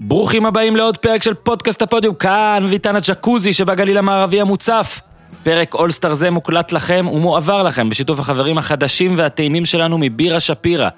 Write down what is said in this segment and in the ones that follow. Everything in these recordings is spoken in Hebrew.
ברוכים הבאים לעוד פרק של פודקאסט הפודיום, כאן ויטן הג'קוזי שבגליל המערבי המוצף. פרק אולסטאר זה מוקלט לכם ומועבר לכם בשיתוף החברים החדשים והטעימים שלנו מבירה שפירא.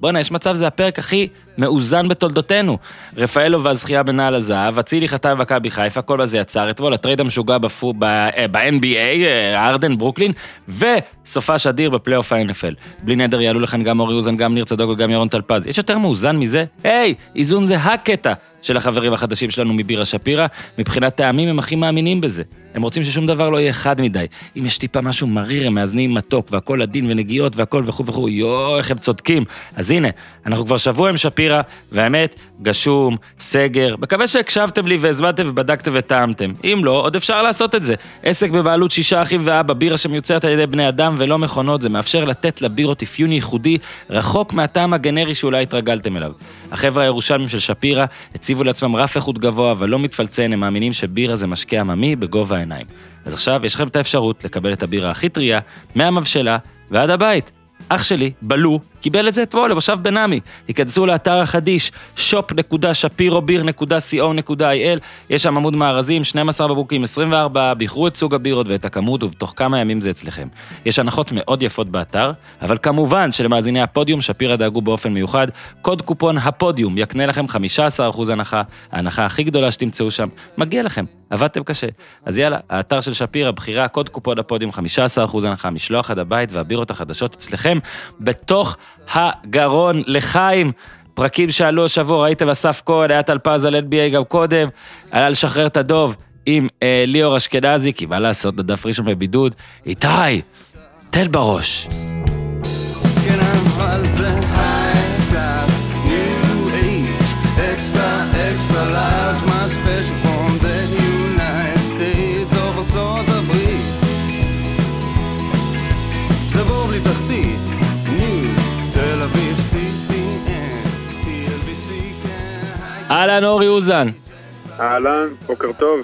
בואנה, יש מצב זה הפרק הכי מאוזן בתולדותינו. רפאלוב והזכייה בנעל הזהב, אצילי חתם במכבי חיפה, כל בזה יצר אתמול, הטרייד המשוגע ב-NBA, אה, הארדן, ברוקלין, וסופש אדיר בפלייאוף ה-NFL. בלי נדר יעלו לכאן גם אורי אוזן, גם ניר צדוק וגם ירון טלפז. יש יותר מאוזן מזה? היי, איזון זה הקטע של החברים החדשים שלנו מבירה שפירא. מבחינת טעמים הם הכי מאמינים בזה. הם רוצים ששום דבר לא יהיה חד מדי. אם יש טיפה משהו מריר, הם מאזנים מתוק, והכל עדין ונגיעות והכל וכו' וכו', יואו, איך הם צודקים. אז הנה, אנחנו כבר שבוע עם שפירא, והאמת, גשום, סגר. מקווה שהקשבתם לי והזמנתם ובדקתם וטעמתם. אם לא, עוד אפשר לעשות את זה. עסק בבעלות שישה אחים ואבא, בירה שמיוצרת על ידי בני אדם ולא מכונות, זה מאפשר לתת לבירות אפיון ייחודי, רחוק מהטעם הגנרי שאולי התרגלתם אליו. החבר'ה הירושלמים של שפירא הציבו לעצמם רף איכות גבוה, אבל לא מתפלצן, הם מאמינים שבירה זה משקה עממי בגובה העיניים. אז עכשיו יש לכם את האפשרות לקבל את הבירה הכי טריה, מהמבשלה ועד הבית. אח שלי, בלו, קיבל את זה אתמול, למושב בנעמי. היכנסו לאתר החדיש, shop.shapirobeer.co.il, יש שם עמוד מארזים, 12 בבוקים, 24, בחרו את סוג הבירות ואת הכמות, ובתוך כמה ימים זה אצלכם. יש הנחות מאוד יפות באתר, אבל כמובן שלמאזיני הפודיום, שפירא דאגו באופן מיוחד, קוד קופון הפודיום יקנה לכם 15% הנחה, ההנחה הכי גדולה שתמצאו שם. מגיע לכם, עבדתם קשה. אז יאללה, האתר של שפירא, בחירה, קוד קופון הפודיום, 15% הנחה, משלוח עד הבית והבירות החדשות אצלכם, בתוך הגרון לחיים. פרקים שעלו השבוע, ראיתם אסף כהן, היה טלפז על NBA גם קודם, היה לשחרר את הדוב עם אה, ליאור אשכנזי, כי מה לעשות, נדף ראשון בבידוד. איתי, תל בראש. אהלן אורי אוזן, אהלן, בוקר טוב.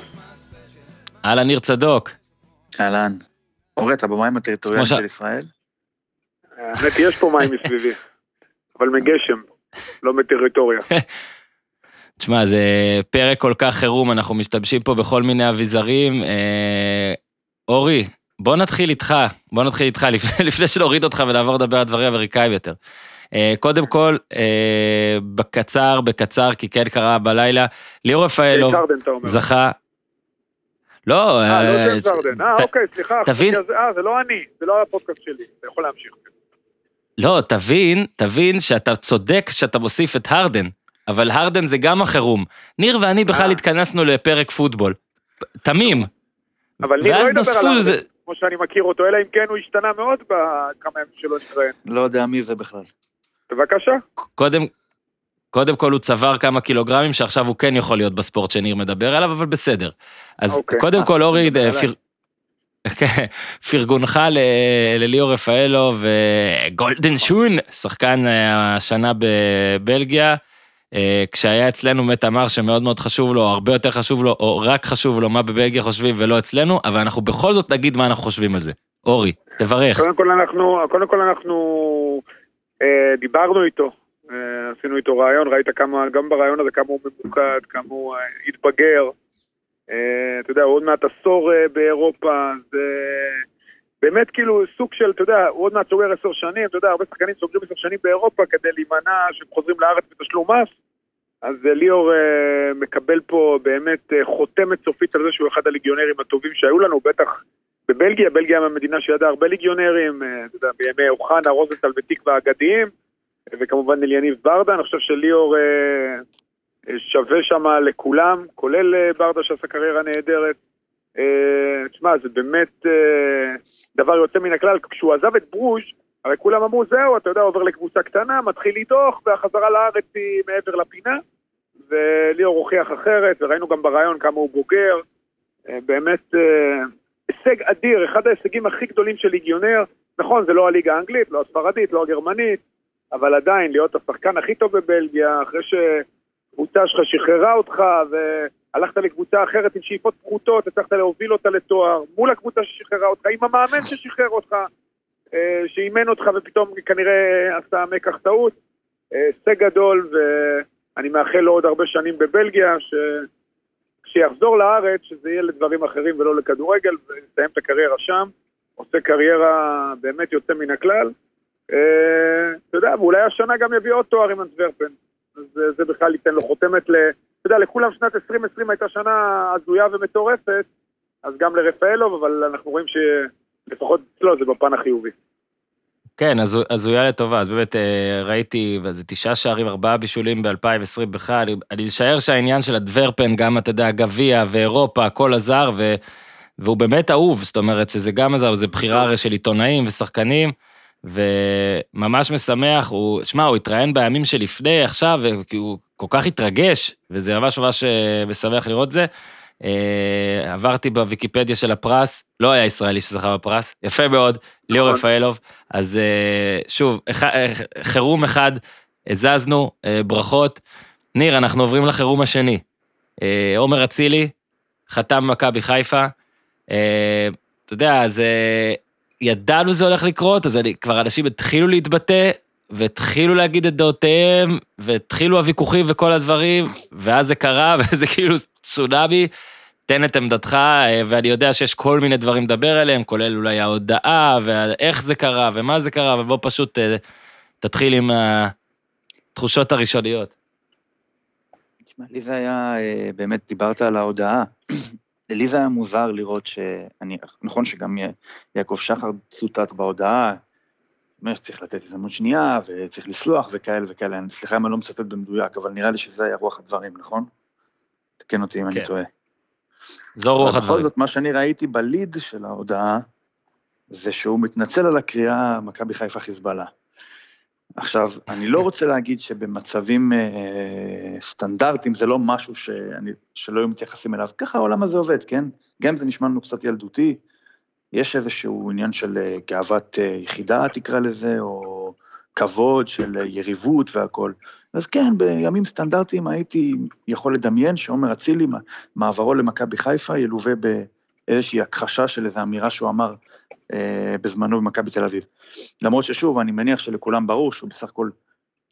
אהלן ניר צדוק. אהלן. אורי, אתה במים הטריטוריאליים של ישראל? האמת, יש פה מים מסביבי, אבל מגשם, לא מטריטוריה. תשמע, זה פרק כל כך חירום, אנחנו משתמשים פה בכל מיני אביזרים. אה, אורי, בוא נתחיל איתך, בוא נתחיל איתך, לפני, לפני שנוריד אותך ונעבור לדבר על דברים אמריקאים יותר. אה, קודם כל, אה, בקצר, בקצר, כי כן קרה בלילה, ליאור רפאלוב. זכה... לא, אה, לא אה. אה, אוקיי, סליחה. תבין- זה. אה, זה לא אני, זה לא הפודקאסט שלי, אתה יכול להמשיך. לא, תבין, תבין שאתה צודק שאתה מוסיף את הרדן, אבל הרדן זה גם החירום. ניר ואני בכלל. התכנסנו לפרק פוטבול. תמים. אבל ניר לא ידבר על זה... ארדן, כמו שאני מכיר אותו, אלא אם כן הוא השתנה מאוד בכמה ימים שלא נתראיין. לא יודע מי זה בכלל. בבקשה. קודם, קודם כל הוא צבר כמה קילוגרמים שעכשיו הוא כן יכול להיות בספורט שניר מדבר עליו, אבל בסדר. אז אוקיי. קודם אה, כל אורי, אה, עליי. פיר... כן, פרגונך ל- לליאור רפאלו וגולדן שון, שחקן אה, השנה בבלגיה. אה, כשהיה אצלנו באמת אמר שמאוד מאוד חשוב לו, או הרבה יותר חשוב לו, או רק חשוב לו מה בבלגיה חושבים ולא אצלנו, אבל אנחנו בכל זאת נגיד מה אנחנו חושבים על זה. אורי, תברך. קודם כל אנחנו, קודם כל אנחנו דיברנו איתו, אה, עשינו איתו ראיון, ראית כמה, גם בראיון הזה כמה הוא ממוקד, כמה הוא אה, התבגר. אה, אתה יודע, עוד מעט עשור אה, באירופה, זה באמת כאילו סוג של, אתה יודע, הוא עוד מעט סוגר עשר שנים, אתה יודע, הרבה שחקנים סוגרים עשר שנים באירופה כדי להימנע שהם חוזרים לארץ בתשלום מס. אז אה, ליאור אה, מקבל פה באמת אה, חותמת סופית על זה שהוא אחד הליגיונרים הטובים שהיו לנו, בטח בבלגיה, בלגיה המדינה שידעה הרבה ליגיונרים, אה, אתה יודע, בימי אוחנה, רוזנטל ותקווה האגדיים, אה, וכמובן אליניב ברדה, אני חושב שליאור אה, אה, שווה שם לכולם, כולל ברדה שעשה קריירה נהדרת. תשמע, זה באמת דבר יוצא מן הכלל, כשהוא עזב את ברוז' הרי כולם אמרו, זהו, אתה יודע, עובר לקבוצה קטנה, מתחיל לדוח, והחזרה לארץ היא מעבר לפינה, וליאור הוכיח אחרת, וראינו גם ברעיון כמה הוא בוגר, באמת הישג אדיר, אחד ההישגים הכי גדולים של ליגיונר, נכון, זה לא הליגה האנגלית, לא הספרדית, לא הגרמנית, אבל עדיין להיות השחקן הכי טוב בבלגיה, אחרי שקבוצה שלך שחררה אותך, והלכת לקבוצה אחרת עם שאיפות פחותות, הצלחת להוביל אותה לתואר, מול הקבוצה ששחררה אותך, עם המאמן ששחרר אותך, אה, שאימן אותך ופתאום כנראה עשה מקח טעות. אה, הישג גדול, אני מאחל לו עוד הרבה שנים בבלגיה, ש... כשיחזור לארץ, שזה יהיה לדברים אחרים ולא לכדורגל, ויסיים את הקריירה שם. עושה קריירה באמת יוצא מן הכלל. אה, אתה יודע, ואולי השנה גם יביא עוד תואר עם אנטוורפן. אז אה, זה בכלל ייתן לו חותמת ל... אתה יודע, לכולם שנת 2020 הייתה שנה הזויה ומטורפת, אז גם לרפאלוב, אבל אנחנו רואים שלפחות אצלו זה בפן החיובי. כן, הזו- הזויה לטובה, אז באמת אה, ראיתי, זה תשעה שערים, ארבעה בישולים ב-2020 בכלל, אני משער שהעניין של הדוורפן, גם, אתה יודע, גביע ואירופה, הכל עזר, ו, והוא באמת אהוב, זאת אומרת שזה גם עזר, זה בחירה הרי של עיתונאים ושחקנים, וממש משמח, הוא, שמע, הוא התראיין בימים שלפני, עכשיו, כי הוא כל כך התרגש, וזה ממש ממש אה, משמח לראות זה. אה, עברתי בוויקיפדיה של הפרס, לא היה ישראלי שזכה בפרס, יפה מאוד, ליאור נכון. רפאלוב. אז אה, שוב, אה, חירום אחד, הזזנו, ברכות. ניר, אנחנו עוברים לחירום השני. עומר אצילי, חתם במכבי חיפה. אתה יודע, אז ידענו זה הולך לקרות, אז אני, כבר אנשים התחילו להתבטא, והתחילו להגיד את דעותיהם, והתחילו הוויכוחים וכל הדברים, ואז זה קרה, וזה כאילו צונאמי. תן את עמדתך, אה, ואני יודע שיש כל מיני דברים לדבר עליהם, כולל אולי ההודעה, ואיך זה קרה, ומה זה קרה, ובוא פשוט אה, תתחיל עם התחושות הראשוניות. תשמע, לי זה היה, אה, באמת, דיברת על ההודעה. לי זה היה מוזר לראות שאני, נכון שגם יעקב שחר צוטט בהודעה, אומר שצריך לתת הזדמנות שנייה, וצריך לסלוח וכאלה וכאלה, אני- סליחה אם אני לא מצטט במדויק, אבל נראה לי שזה היה רוח הדברים, נכון? תקן אותי אם אני כן. טועה. זו רוח אבל בכל הדברים. זאת, מה שאני ראיתי בליד של ההודעה, זה שהוא מתנצל על הקריאה מכבי חיפה חיזבאללה. עכשיו, אני לא רוצה להגיד שבמצבים אה, סטנדרטיים זה לא משהו שאני, שלא היו מתייחסים אליו. ככה העולם הזה עובד, כן? גם אם זה נשמע לנו קצת ילדותי, יש איזשהו עניין של אה, גאוות אה, יחידה, תקרא לזה, או כבוד של יריבות והכול. אז כן, בימים סטנדרטיים הייתי יכול לדמיין שעומר אצילי, מעברו למכבי חיפה, ילווה באיזושהי הכחשה של איזו אמירה שהוא אמר אה, בזמנו במכבי תל אביב. למרות ששוב, אני מניח שלכולם ברור שהוא בסך הכל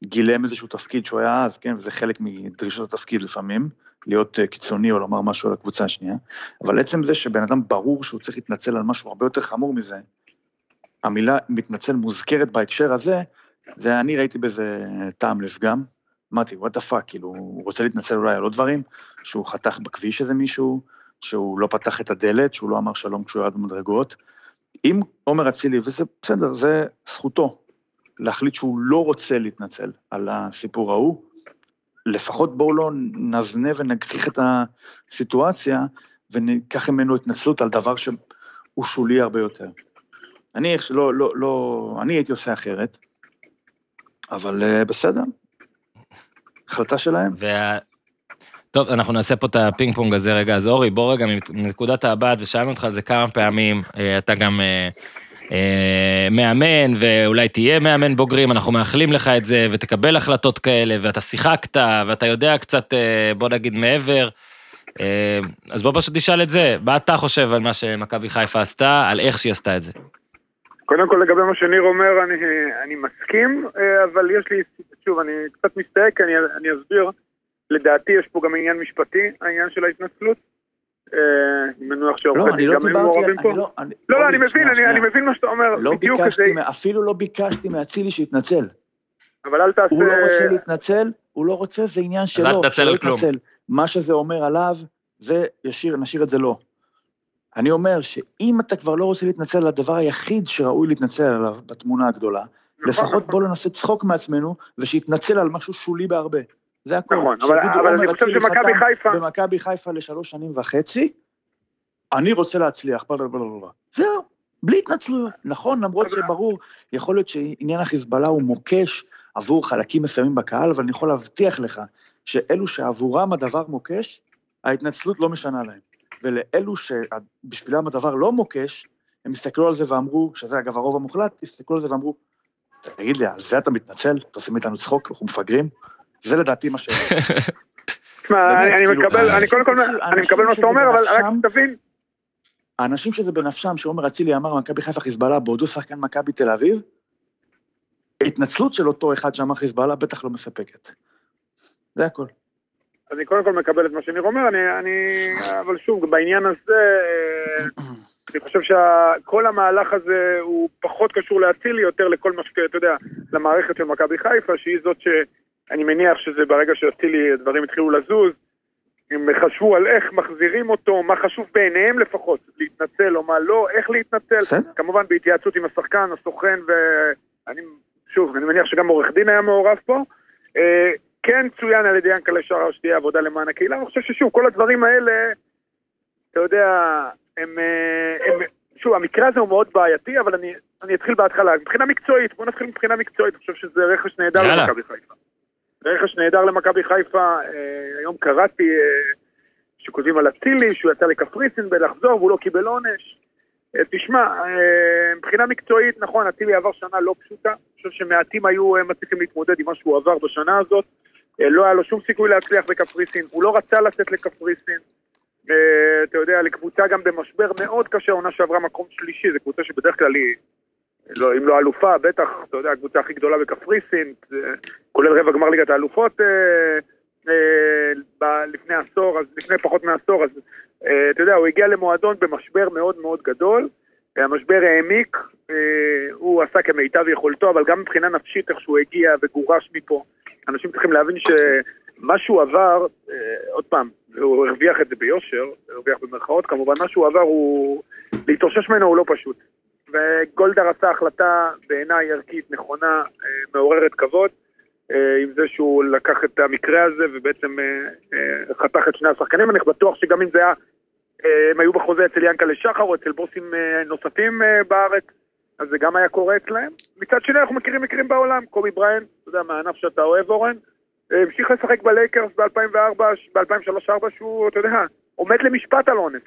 גילם איזשהו תפקיד שהוא היה אז, כן, וזה חלק מדרישות התפקיד לפעמים, להיות אה, קיצוני או לומר משהו על הקבוצה השנייה, אבל עצם זה שבן אדם ברור שהוא צריך להתנצל על משהו הרבה יותר חמור מזה, המילה מתנצל מוזכרת בהקשר הזה, זה אני ראיתי בזה טעם לפגם. אמרתי, what the fuck, כאילו, הוא רוצה להתנצל אולי על עוד דברים, שהוא חתך בכביש איזה מישהו, שהוא לא פתח את הדלת, שהוא לא אמר שלום כשהוא ירד במדרגות. אם עומר אצילי, וזה בסדר, זה זכותו, להחליט שהוא לא רוצה להתנצל על הסיפור ההוא, לפחות בואו לא נזנה ונגחיך את הסיטואציה וניקח ממנו התנצלות על דבר שהוא שולי הרבה יותר. אני שלא, לא, לא, אני הייתי עושה אחרת, אבל אה, בסדר, החלטה שלהם. וה... טוב, אנחנו נעשה פה את הפינג פונג הזה רגע, אז אורי, בוא רגע מנקודת המבט, ושאלנו אותך על זה כמה פעמים, אה, אתה גם אה, אה, מאמן, ואולי תהיה מאמן בוגרים, אנחנו מאחלים לך את זה, ותקבל החלטות כאלה, ואתה שיחקת, ואתה יודע קצת, אה, בוא נגיד, מעבר. אה, אז בוא פשוט תשאל את זה, מה אתה חושב על מה שמכבי חיפה עשתה, על איך שהיא עשתה את זה? קודם כל לגבי מה שניר אומר, אני, אני מסכים, אה, אבל יש לי, שוב, אני קצת מסתייג, אני, אני אסביר. לדעתי יש פה גם עניין משפטי, העניין של ההתנצלות. אה, אני מנוח לא, שעורכי אני דין לא גם היו מעורבים פה. אני לא... אני- לא, לא, אני מבין, שנייה, אני, שנייה. אני מבין מה שאתה אומר, לא בדיוק מה- אפילו לא ביקשתי מאצילי שיתנצל. אבל אל תעשה... הוא לא רוצה להתנצל, הוא לא רוצה, זה עניין שלו. אל תתנצל על כלום. מה שזה אומר עליו, זה ישיר, נשאיר את זה לו. אני אומר שאם אתה כבר לא רוצה להתנצל על הדבר היחיד שראוי להתנצל עליו בתמונה הגדולה, נכון, לפחות נכון. בוא ננסה צחוק מעצמנו, ושיתנצל על משהו שולי בהרבה. זה הכל. נכון, אבל- אבל אני חושב שמכבי חיפה- במכבי חיפה לשלוש שנים וחצי, אני רוצה להצליח, בלה. זהו, בלי התנצלויות. נכון, למרות שברור, יכול להיות שעניין החיזבאללה הוא מוקש עבור חלקים מסוימים בקהל, אבל אני יכול להבטיח לך שאלו שעבורם הדבר מוקש, ההתנצלות לא משנה להם. ולאלו שבשבילם הדבר לא מוקש, הם הסתכלו על זה ואמרו, שזה אגב הרוב המוחלט, הסתכלו על זה ואמרו, תגיד לי, על זה אתה מתנצל? אתה עושים איתנו צחוק? אנחנו מפגרים? זה לדעתי מה ש... תשמע, אני כאילו, מקבל, אני קודם כל, תקשיב, אני מקבל מה שאתה אומר, אבל רק תבין, האנשים שזה בנפשם, שעומר אצילי אמר מכבי חיפה חיזבאללה בעודו שחקן מכבי תל אביב, ההתנצלות של אותו אחד שאמר חיזבאללה בטח לא מספקת. זה הכל. אני קודם כל מקבל את מה שניר אומר, אני, אני, אבל שוב, בעניין הזה, אה, אני חושב שכל המהלך הזה הוא פחות קשור לאצילי, יותר לכל מה שאתה יודע, למערכת של מכבי חיפה, שהיא זאת שאני מניח שזה ברגע שאצילי הדברים התחילו לזוז, הם חשבו על איך מחזירים אותו, מה חשוב בעיניהם לפחות, להתנצל או מה לא, איך להתנצל. בסדר. כמובן בהתייעצות עם השחקן, הסוכן, ואני, שוב, אני מניח שגם עורך דין היה מעורב פה. כן צוין על ידי ינקלה שרה שתהיה עבודה למען הקהילה, אני חושב ששוב, כל הדברים האלה, אתה יודע, הם, אה, הם, שוב, המקרה הזה הוא מאוד בעייתי, אבל אני, אני אתחיל בהתחלה. מבחינה מקצועית, בוא נתחיל מבחינה מקצועית, אני חושב שזה רכש נהדר. למכבי חיפה. רכש נהדר למכבי חיפה, אה, היום קראתי אה, שכותבים על אצילי, שהוא יצא לקפריסין בלחזור והוא לא קיבל עונש. אה, תשמע, אה, מבחינה מקצועית, נכון, אצילי עבר שנה לא פשוטה, אני חושב שמעטים היו אה, מצליחים להתמודד עם מה שהוא עבר בשנה הזאת. אה, לא היה לו שום סיכוי להצליח בקפריסין, הוא לא רצה לצאת לקפריסין. אתה יודע, לקבוצה גם במשבר מאוד קשה, עונה שעברה מקום שלישי, זו קבוצה שבדרך כלל היא, לא, אם לא אלופה, בטח, אתה יודע, הקבוצה הכי גדולה בקפריסין, כולל רבע גמר ליגת האלופות אה, אה, לפני עשור, אז לפני פחות מעשור, אז אה, אתה יודע, הוא הגיע למועדון במשבר מאוד מאוד גדול, אה, המשבר העמיק, אה, הוא עשה כמיטב יכולתו, אבל גם מבחינה נפשית, איך שהוא הגיע וגורש מפה, אנשים צריכים להבין שמה שהוא עבר, אה, עוד פעם, הוא הרוויח את זה ביושר, הרוויח במרכאות כמובן, מה שהוא עבר הוא, להתאושש ממנו הוא לא פשוט. וגולדהר עשה החלטה בעיניי ערכית נכונה, אה, מעוררת כבוד, אה, עם זה שהוא לקח את המקרה הזה ובעצם אה, אה, חתך את שני השחקנים, אני בטוח שגם אם זה היה, אה, הם היו בחוזה אצל ינקלה שחר או אצל בוסים נוספים בארץ, אז זה גם היה קורה אצלהם. מצד שני אנחנו מכירים מקרים בעולם, קובי בריינט, אתה יודע, מהענף שאתה אוהב אורן, אה, המשיך לשחק בלייקרס ב-2004, ב-2003-2004 שהוא, אתה יודע, עומד למשפט על אונס.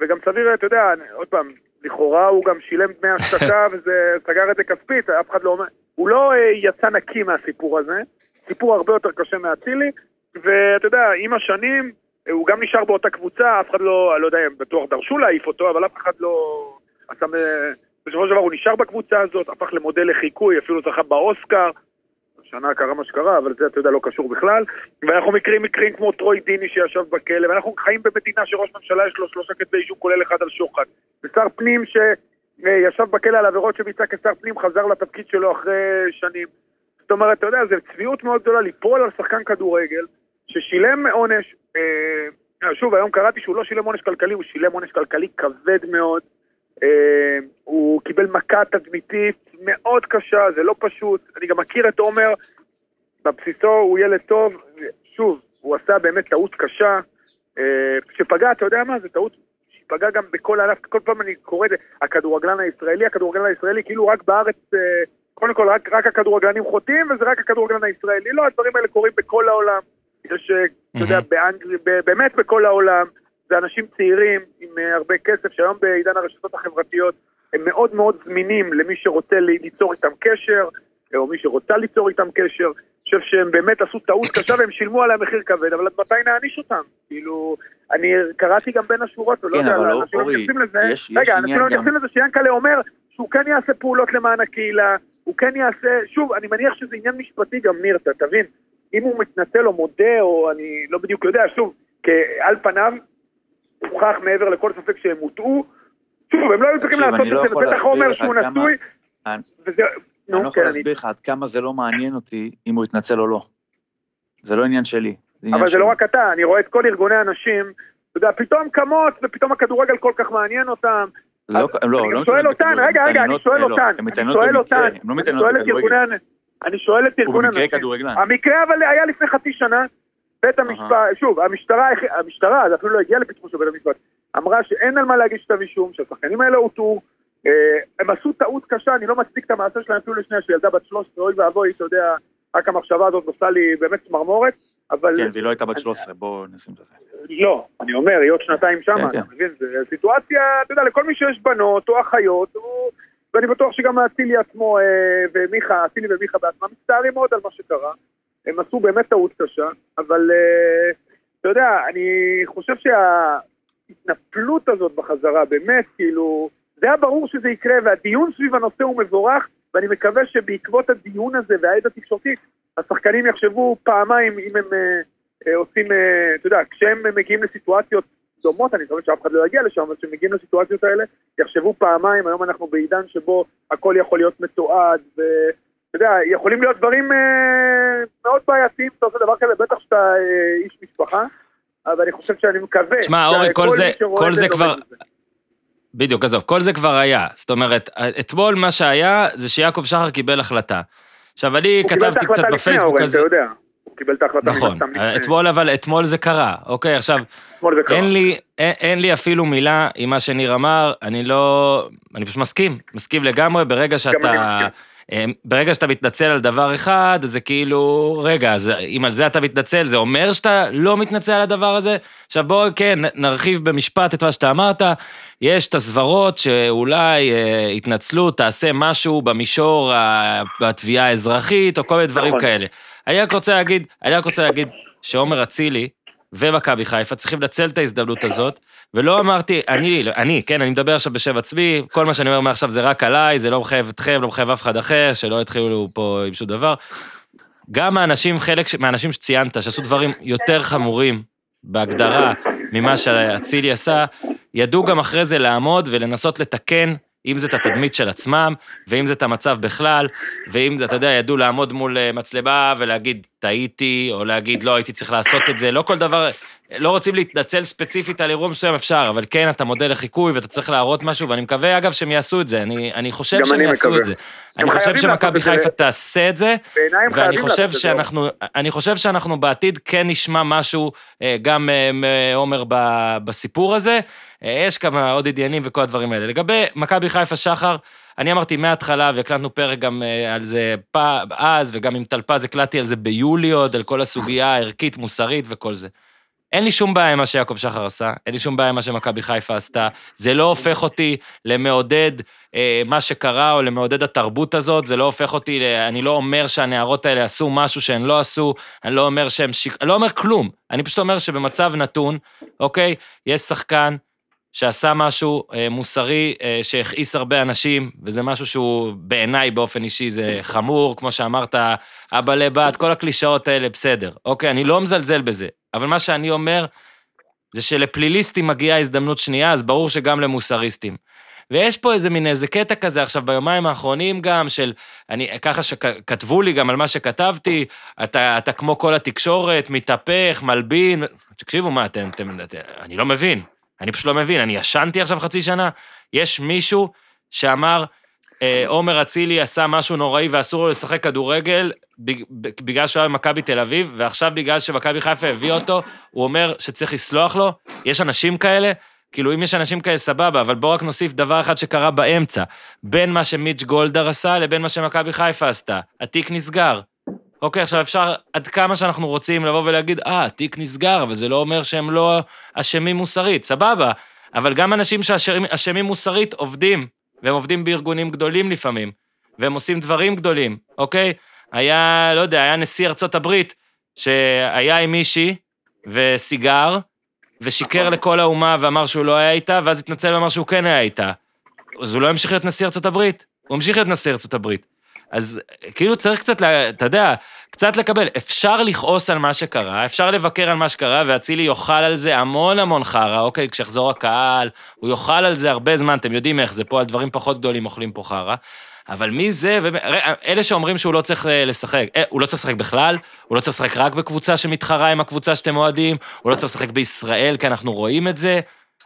וגם סביר, אתה יודע, עוד פעם, לכאורה הוא גם שילם דמי השתקה וזה סגר את זה כספית, אף אחד לא אומר, הוא לא אה, יצא נקי מהסיפור הזה, סיפור הרבה יותר קשה מאצילי, ואתה יודע, עם השנים, אה, הוא גם נשאר באותה קבוצה, אף אחד לא, אני לא יודע, בטוח דרשו להעיף אותו, אבל אף אחד לא... עשה, בסופו של דבר הוא נשאר בקבוצה הזאת, הפך למודל לחיקוי, אפילו זכה באוסקר, השנה קרה מה שקרה, אבל זה, אתה יודע, לא קשור בכלל. ואנחנו מכירים מקרים כמו טרוי דיני שישב בכלא, ואנחנו חיים במדינה שראש ממשלה יש לו שלושה כתבי אישום, כולל אחד על שוחד. ושר פנים שישב בכלא על עבירות שביצע כשר פנים, חזר לתפקיד שלו אחרי שנים. זאת אומרת, אתה יודע, זו צביעות מאוד גדולה ליפול על שחקן כדורגל ששילם עונש, אה, שוב, היום קראתי שהוא לא שילם עונש כלכלי, הוא שילם עונש כלכלי כבד מאוד. אה, הוא קיבל מכה תדמיתית מאוד קשה, זה לא פשוט. אני גם מכיר את עומר, בבסיסו הוא ילד טוב. שוב, הוא עשה באמת טעות קשה, אה, שפגע, אתה יודע מה, זו טעות שפגע גם בכל הענף, כל פעם אני קורא את זה, הכדורגלן הישראלי, הכדורגלן הישראלי, כאילו רק בארץ, אה, קודם כל רק, רק הכדורגלנים חוטאים וזה רק הכדורגלן הישראלי. לא, הדברים האלה קורים בכל העולם. יש, אתה יודע, באנגליה, באמת בכל העולם. זה אנשים צעירים עם אה, הרבה כסף, שהיום בעידן הרשתות החברתיות הם מאוד מאוד זמינים למי שרוצה ליצור איתם קשר, או מי שרוצה ליצור איתם קשר. אני חושב שהם באמת עשו טעות קשה והם שילמו עליה מחיר כבד, אבל מתי נעניש אותם? כאילו, אני קראתי גם בין השורות, ולא כן, יודע, אבל אנשים לא מתייחסים לזה. יש- יש רגע, אנשים עניין לא מתייחסים לזה שיאנקלה אומר שהוא כן יעשה פעולות למען הקהילה, הוא כן יעשה, שוב, אני מניח שזה עניין משפטי גם, ניר, אתה תבין, אם הוא מתנצל או מודה, או אני לא בדיוק יודע, שוב, על פניו, הוכח מעבר לכל ספק שהם הוטעו, שוב, הם לא היו צריכים לעשות לא את זה, יכול בטח אומר שהוא נשוי, אני- לא כן, יכול אני להסביר לך עד כמה זה לא מעניין אותי אם הוא יתנצל או לא. זה לא עניין שלי. זה אבל זה. לא רק אתה, אני רואה את כל ארגוני הנשים, אתה יודע, פתאום קמות, ופתאום הכדורגל כל כך מעניין אותם. זה לא- לא- אני לא שואל אותן, רגע, רגע, אני שואל לא, אותן, אני שואל אותן, לא אני שואל את. ארגוני, אני שואל את ארגון הנשים. המקרה אבל היה לפני חצי שנה, בית המשפט, שוב, המשטרה, המשטרה, זה אפילו לא הגיע לפתחו של בית המשפט, אמרה שאין על מה להגיש כתב אישום, שהשחקנים האלה הוטעו, אה, הם עשו טעות קשה, אני לא מצדיק את המעשה שלהם אפילו לשנייה, שילדה בת 13, אוי ואבוי, אתה יודע, רק המחשבה הזאת עושה לי באמת צמרמורת, אבל... כן, והיא לא הייתה בת 13, בואו נשים את זה. לא, אני אומר, היא עוד שנתיים שמה, כן, אתה מבין? זו סיטואציה, אתה יודע, לכל מי שיש בנות או אחיות. ואני בטוח שגם אצילי עצמו אה, ומיכה, אצילי ומיכה בעצמם מצטערים מאוד על מה שקרה. הם עשו באמת טעות קשה, אבל אה, אתה יודע, אני חושב שההתנפלות הזאת בחזרה, באמת, כאילו, זה היה ברור שזה יקרה, והדיון סביב הנושא הוא מבורך, ואני מקווה שבעקבות הדיון הזה והעד התקשורתי, השחקנים יחשבו פעמיים אם הם אה, אה, עושים, אה, אתה יודע, כשהם מגיעים לסיטואציות דומות, אני מקווה שאף אחד לא יגיע לשם, אבל כשהם מגיעים לסיטואציות האלה, יחשבו פעמיים, היום אנחנו בעידן שבו הכל יכול להיות מתועד, ואתה יודע, יכולים להיות דברים אה, מאוד בעייתיים, אתה עושה דבר כזה, בטח שאתה אה, איש משפחה, אבל אני חושב שאני מקווה. תשמע, אורי, כל זה- כל זה לומד כבר- זה. בדיוק, עזוב, כל זה כבר היה. זאת אומרת, אתמול מה שהיה, זה שיעקב שחר קיבל החלטה. עכשיו, אני הוא קיבל את כתבתי קצת ההחלטה לפני, בפייסבוק אורן, זה. אתה יודע. הוא קיבל את ההחלטה נכון, לפני. אתמול אבל, אתמול זה קרה, אוקיי? עכשיו, זה. אין לי, אין, אין לי אפילו מילה עם מה שניר אמר, אני לא... אני פשוט מסכים, מסכים לגמרי, ברגע אני שאתה... אה, ברגע שאתה מתנצל על דבר אחד, זה כאילו, רגע, אז אם על זה אתה מתנצל, זה אומר שאתה לא מתנצל על הדבר הזה? עכשיו בואו, כן, נרחיב במשפט את מה שאתה אמרת. יש את הסברות שאולי אה, התנצלות תעשה משהו במישור בתביעה האזרחית, או כל מיני דברים נכון. כאלה. אני רק רוצה להגיד, אני רק רוצה להגיד שעומר אצילי ומכבי חיפה צריכים לנצל את ההזדמנות הזאת, ולא אמרתי, אני, אני, כן, אני מדבר עכשיו בשם עצמי, כל מה שאני אומר מעכשיו זה רק עליי, זה לא מחייב אתכם, לא מחייב אף אחד אחר, שלא יתחילו פה עם שום דבר. גם מהאנשים, חלק מהאנשים שציינת, שעשו דברים יותר חמורים בהגדרה ממה שאצילי עשה, ידעו גם אחרי זה לעמוד ולנסות לתקן, אם זה את התדמית של עצמם, ואם זה את המצב בכלל, ואם, אתה יודע, ידעו לעמוד מול אה, מצלמה ולהגיד, טעיתי, או להגיד, לא, הייתי צריך לעשות את זה, לא כל דבר, לא רוצים להתנצל ספציפית על אירוע מסוים, אפשר, אבל כן, אתה מודל לחיקוי ואתה צריך להראות משהו, ואני מקווה, אגב, שהם יעשו את זה, אני, אני חושב שהם אני יעשו מקווה. את זה. אני חושב שמכבי. חיפה תעשה את זה, ואני חושב. שאנחנו, אני חושב שאנחנו בעתיד כן נשמע משהו אה, גם אה, מעומר בסיפור הזה. אה, יש כמה עוד עניינים וכל הדברים האלה. לגבי מכבי חיפה שחר, אני אמרתי מההתחלה, והקלטנו פרק גם אה, על זה פ- אז, וגם עם טלפז הקלטתי על זה ביולי עוד, על כל הסוגיה הערכית, מוסרית וכל זה. אין לי שום בעיה עם מה שיעקב שחר עשה, אין לי שום בעיה עם מה שמכבי חיפה עשתה. זה לא הופך אותי למעודד אה, מה שקרה או למעודד התרבות הזאת, זה לא הופך אותי, ל... אני לא אומר שהנערות האלה עשו משהו שהן לא עשו, אני לא אומר שהם שיק... אני לא אומר כלום, אני פשוט אומר שבמצב נתון, אוקיי, יש שחקן שעשה משהו אה, מוסרי אה, שהכעיס הרבה אנשים, וזה משהו שהוא בעיניי באופן אישי זה חמור, כמו שאמרת, אבא לבת, כל הקלישאות האלה, בסדר. אוקיי, אני לא מזלזל בזה, אבל מה שאני אומר, זה שלפליליסטים מגיעה הזדמנות שנייה, אז ברור שגם למוסריסטים. ויש פה איזה מין איזה קטע כזה עכשיו ביומיים האחרונים גם, של, אני, ככה שכתבו לי גם על מה שכתבתי, אתה, אתה כמו כל התקשורת, מתהפך, מלבין, תקשיבו, מה, אתם, אתם, אתם, אני לא מבין, אני פשוט לא מבין, אני ישנתי עכשיו חצי שנה, יש מישהו שאמר, אה, עומר אצילי עשה משהו נוראי ואסור לו לשחק כדורגל בג- בגלל שהוא היה במכבי תל אביב, ועכשיו בגלל שמכבי חיפה הביא אותו, הוא אומר שצריך לסלוח לו. יש אנשים כאלה, כאילו אם יש אנשים כאלה סבבה, אבל בואו רק נוסיף דבר אחד שקרה באמצע, בין מה שמיץ' גולדהר עשה לבין מה שמכבי חיפה עשתה. התיק נסגר. אוקיי, עכשיו אפשר עד כמה שאנחנו רוצים לבוא ולהגיד, אה, התיק נסגר, אבל זה לא אומר שהם לא אשמים מוסרית, סבבה. אבל גם אנשים שאשמים מוסרית עובדים, והם עובדים בארגונים גדולים לפעמים, והם עושים דברים גדולים, אוקיי? היה, לא יודע, היה נשיא ארצות הברית, שהיה עם מישהי וסיגר, ושיקר לכל האומה ואמר שהוא לא היה איתה, ואז התנצל ואמר שהוא כן היה איתה. אז הוא לא המשיך להיות נשיא ארצות הברית, הוא המשיך להיות נשיא ארצות הברית. אז כאילו צריך קצת, אתה יודע, קצת לקבל. אפשר לכעוס על מה שקרה, אפשר לבקר על מה שקרה, ואצילי יאכל על זה המון המון חרא, אוקיי, כשיחזור הקהל, הוא יאכל על זה הרבה זמן, אתם יודעים איך זה פה, על דברים פחות גדולים אוכלים פה חרא. אבל מי זה, ו... אלה שאומרים שהוא לא צריך אה, לשחק, אה, הוא לא צריך לשחק בכלל, הוא לא צריך לשחק רק בקבוצה שמתחרה עם הקבוצה שאתם אוהדים, הוא לא צריך לשחק בישראל, כי אנחנו רואים את זה.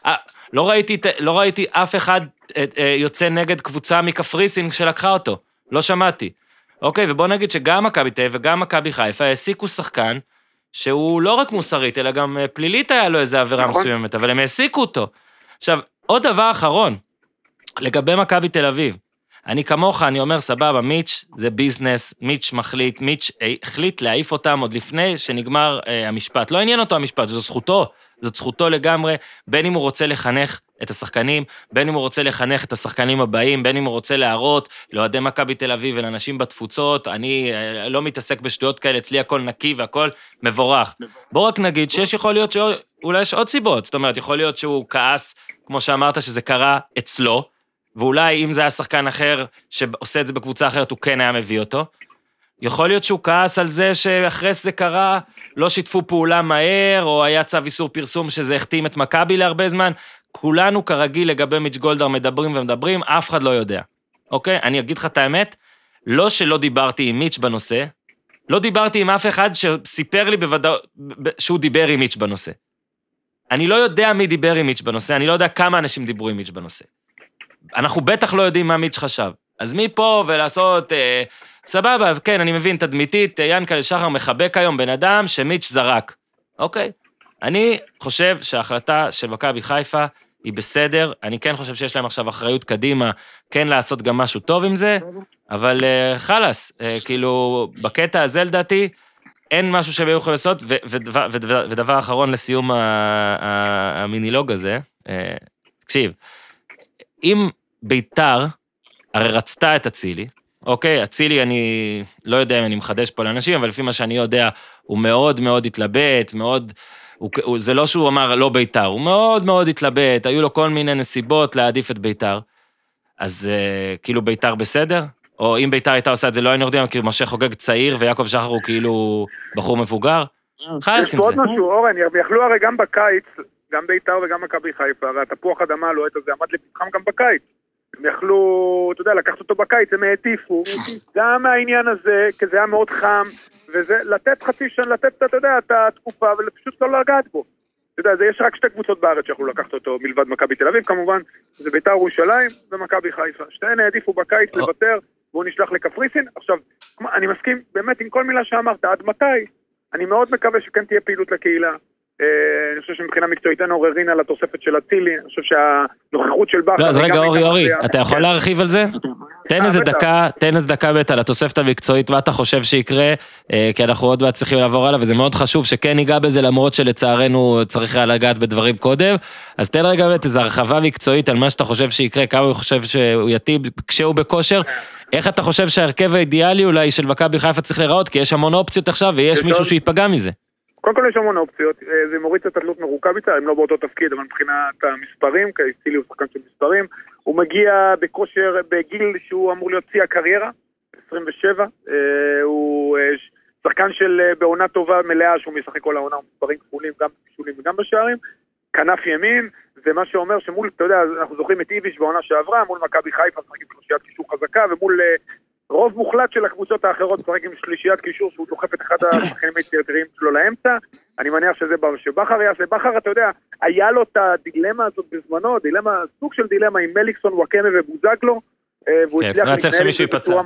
אה, לא ראיתי, לא ראיתי אף אחד אה, אה, יוצא נגד קבוצה מקפריסין שלקחה אותו, לא שמעתי. אוקיי, ובוא נגיד שגם מכבי תל אביב וגם מכבי חיפה העסיקו שחקן שהוא לא רק מוסרית, אלא גם אה, פלילית היה לו איזו עבירה נכון. מסוימת, אבל הם העסיקו אותו. עכשיו, עוד דבר אחרון, לגבי מכבי תל אביב. אני כמוך, אני אומר, סבבה, מיץ' זה ביזנס, מיץ' מחליט, מיץ' החליט להעיף אותם עוד לפני שנגמר אה, המשפט. לא עניין אותו המשפט, זו זכותו, זאת זכותו לגמרי, בין אם הוא רוצה לחנך את השחקנים, בין אם הוא רוצה לחנך את השחקנים הבאים, בין אם הוא רוצה להראות לאוהדי מכבי תל אביב ולאנשים בתפוצות, אני אה, לא מתעסק בשטויות כאלה, אצלי הכל נקי והכל מבורך. בואו רק נגיד שיש יכול להיות שאולי יש עוד סיבות, זאת אומרת, יכול להיות שהוא כעס, כמו שאמרת, שזה קרה אצלו, ואולי אם זה היה שחקן אחר שעושה את זה בקבוצה אחרת, הוא כן היה מביא אותו. יכול להיות שהוא כעס על זה שאחרי שזה קרה, לא שיתפו פעולה מהר, או היה צו איסור פרסום שזה החתים את מכבי להרבה זמן. כולנו כרגיל לגבי מיץ' גולדהר מדברים ומדברים, אף אחד לא יודע. אוקיי? אני אגיד לך את האמת, לא שלא דיברתי עם מיץ' בנושא, לא דיברתי עם אף אחד שסיפר לי בוודאות שהוא דיבר עם מיץ' בנושא. אני לא יודע מי דיבר עם מיץ' בנושא, אני לא יודע כמה אנשים דיברו עם מיץ' בנושא. אנחנו בטח לא יודעים מה מיץ' חשב. אז מפה ולעשות, אה, סבבה, כן, אני מבין, תדמיתית, אה, ינקלה שחר מחבק היום בן אדם שמיץ' זרק. אוקיי. אני חושב שההחלטה של מכבי חיפה היא בסדר, אני כן חושב שיש להם עכשיו אחריות קדימה, כן לעשות גם משהו טוב עם זה, אבל אה, חלאס, אה, כאילו, בקטע הזה לדעתי, אין משהו שהם היו יכולים לעשות, ודבר, אחרון לסיום המינילוג הזה, אה, תקשיב, אם ביתר הרי רצתה את אצילי, אוקיי, אצילי, אני לא יודע אם אני מחדש פה לאנשים, אבל לפי מה שאני יודע, הוא מאוד מאוד התלבט, מאוד... הוא, הוא, זה לא שהוא אמר לא ביתר, הוא מאוד מאוד התלבט, היו לו כל מיני נסיבות להעדיף את ביתר. אז אה, כאילו ביתר בסדר? או אם ביתר הייתה עושה את זה, לא היינו יורדים, כי משה חוגג צעיר ויעקב שחר הוא כאילו בחור מבוגר? חלאס יש עם זה. עוד משהו, אורן, יכלו הרי גם בקיץ, גם ביתר וגם מכבי חיפה, הרי התפוח אדמה הלוהט הזה עמד לפתחם גם בקיץ. הם יכלו, אתה יודע, לקחת אותו בקיץ, הם העדיפו, גם מהעניין הזה, כי זה היה מאוד חם, וזה, לתת חצי שנה, לתת, אתה יודע, את התקופה, ופשוט לא לגעת בו. אתה יודע, זה יש רק שתי קבוצות בארץ שיכולו לקחת אותו מלבד מכבי תל אביב, כמובן, זה ביתר ירושלים ומכבי חיפה. שתיהן העדיפו בקיץ או. לוותר, והוא נשלח לקפריסין. עכשיו, אני מסכים באמת עם כל מילה שאמרת, עד מתי? אני מאוד מקווה שכן תהיה פעילות לקהילה. אה, אני חושב שמבחינה מקצועית אין עוררין על התוספת של אצילי, אני חושב שהנוכחות של בכר... לא, אז רגע, אורי, אורי. אתה יכול כן. להרחיב על זה? תן אה, איזה בטח. דקה, תן איזה דקה בית על התוספת המקצועית, מה אתה חושב שיקרה, אה, כי אנחנו עוד מעט צריכים לעבור הלאה, וזה מאוד חשוב שכן ניגע בזה, למרות שלצערנו צריך היה לגעת בדברים קודם. אז תן רגע בית איזו הרחבה מקצועית על מה שאתה חושב שיקרה, כמה הוא חושב שהוא יטיב כשהוא בכושר. איך אתה חושב שההרכב האידיאלי אולי של מכבי חיפה צריך להיראות? כי יש המון אופציות עכשיו, ויש יש מישהו שייפגע מזה. קודם כל יש המון אופציות, אה, זה מוריד את התלות מרוקאביצה, הם לא באותו תפקיד, אבל מבחינת המספרים, כי צילי הוא שחקן של מספרים, הוא מגיע בכושר, בגיל שהוא אמור להיות שיא הקריירה, 27, אה, הוא אה, שחקן של בעונה טובה מלאה שהוא משחק כל העונה, הוא מספרים כפולים גם בבישולים וגם בשערים, כנף ימין, זה מה שאומר שמול, אתה יודע, אנחנו זוכרים את איביץ' בעונה שעברה, מול מכבי חיפה משחק עם שלישיית קישור חזקה, ומול רוב מוחלט של הקבוצות האחרות משחק עם שלישיית קישור שהוא דוחף את אחד השחקנים היצירתיים שלו לאמצע. אני מניח שזה שבכר יעשה. בכר, אתה יודע, היה לו את הדילמה הזאת בזמנו, דילמה, סוג של דילמה עם מליקסון, וואקמה ובוזגלו, אה, והוא כן, הצליח להתנהל זה בצורה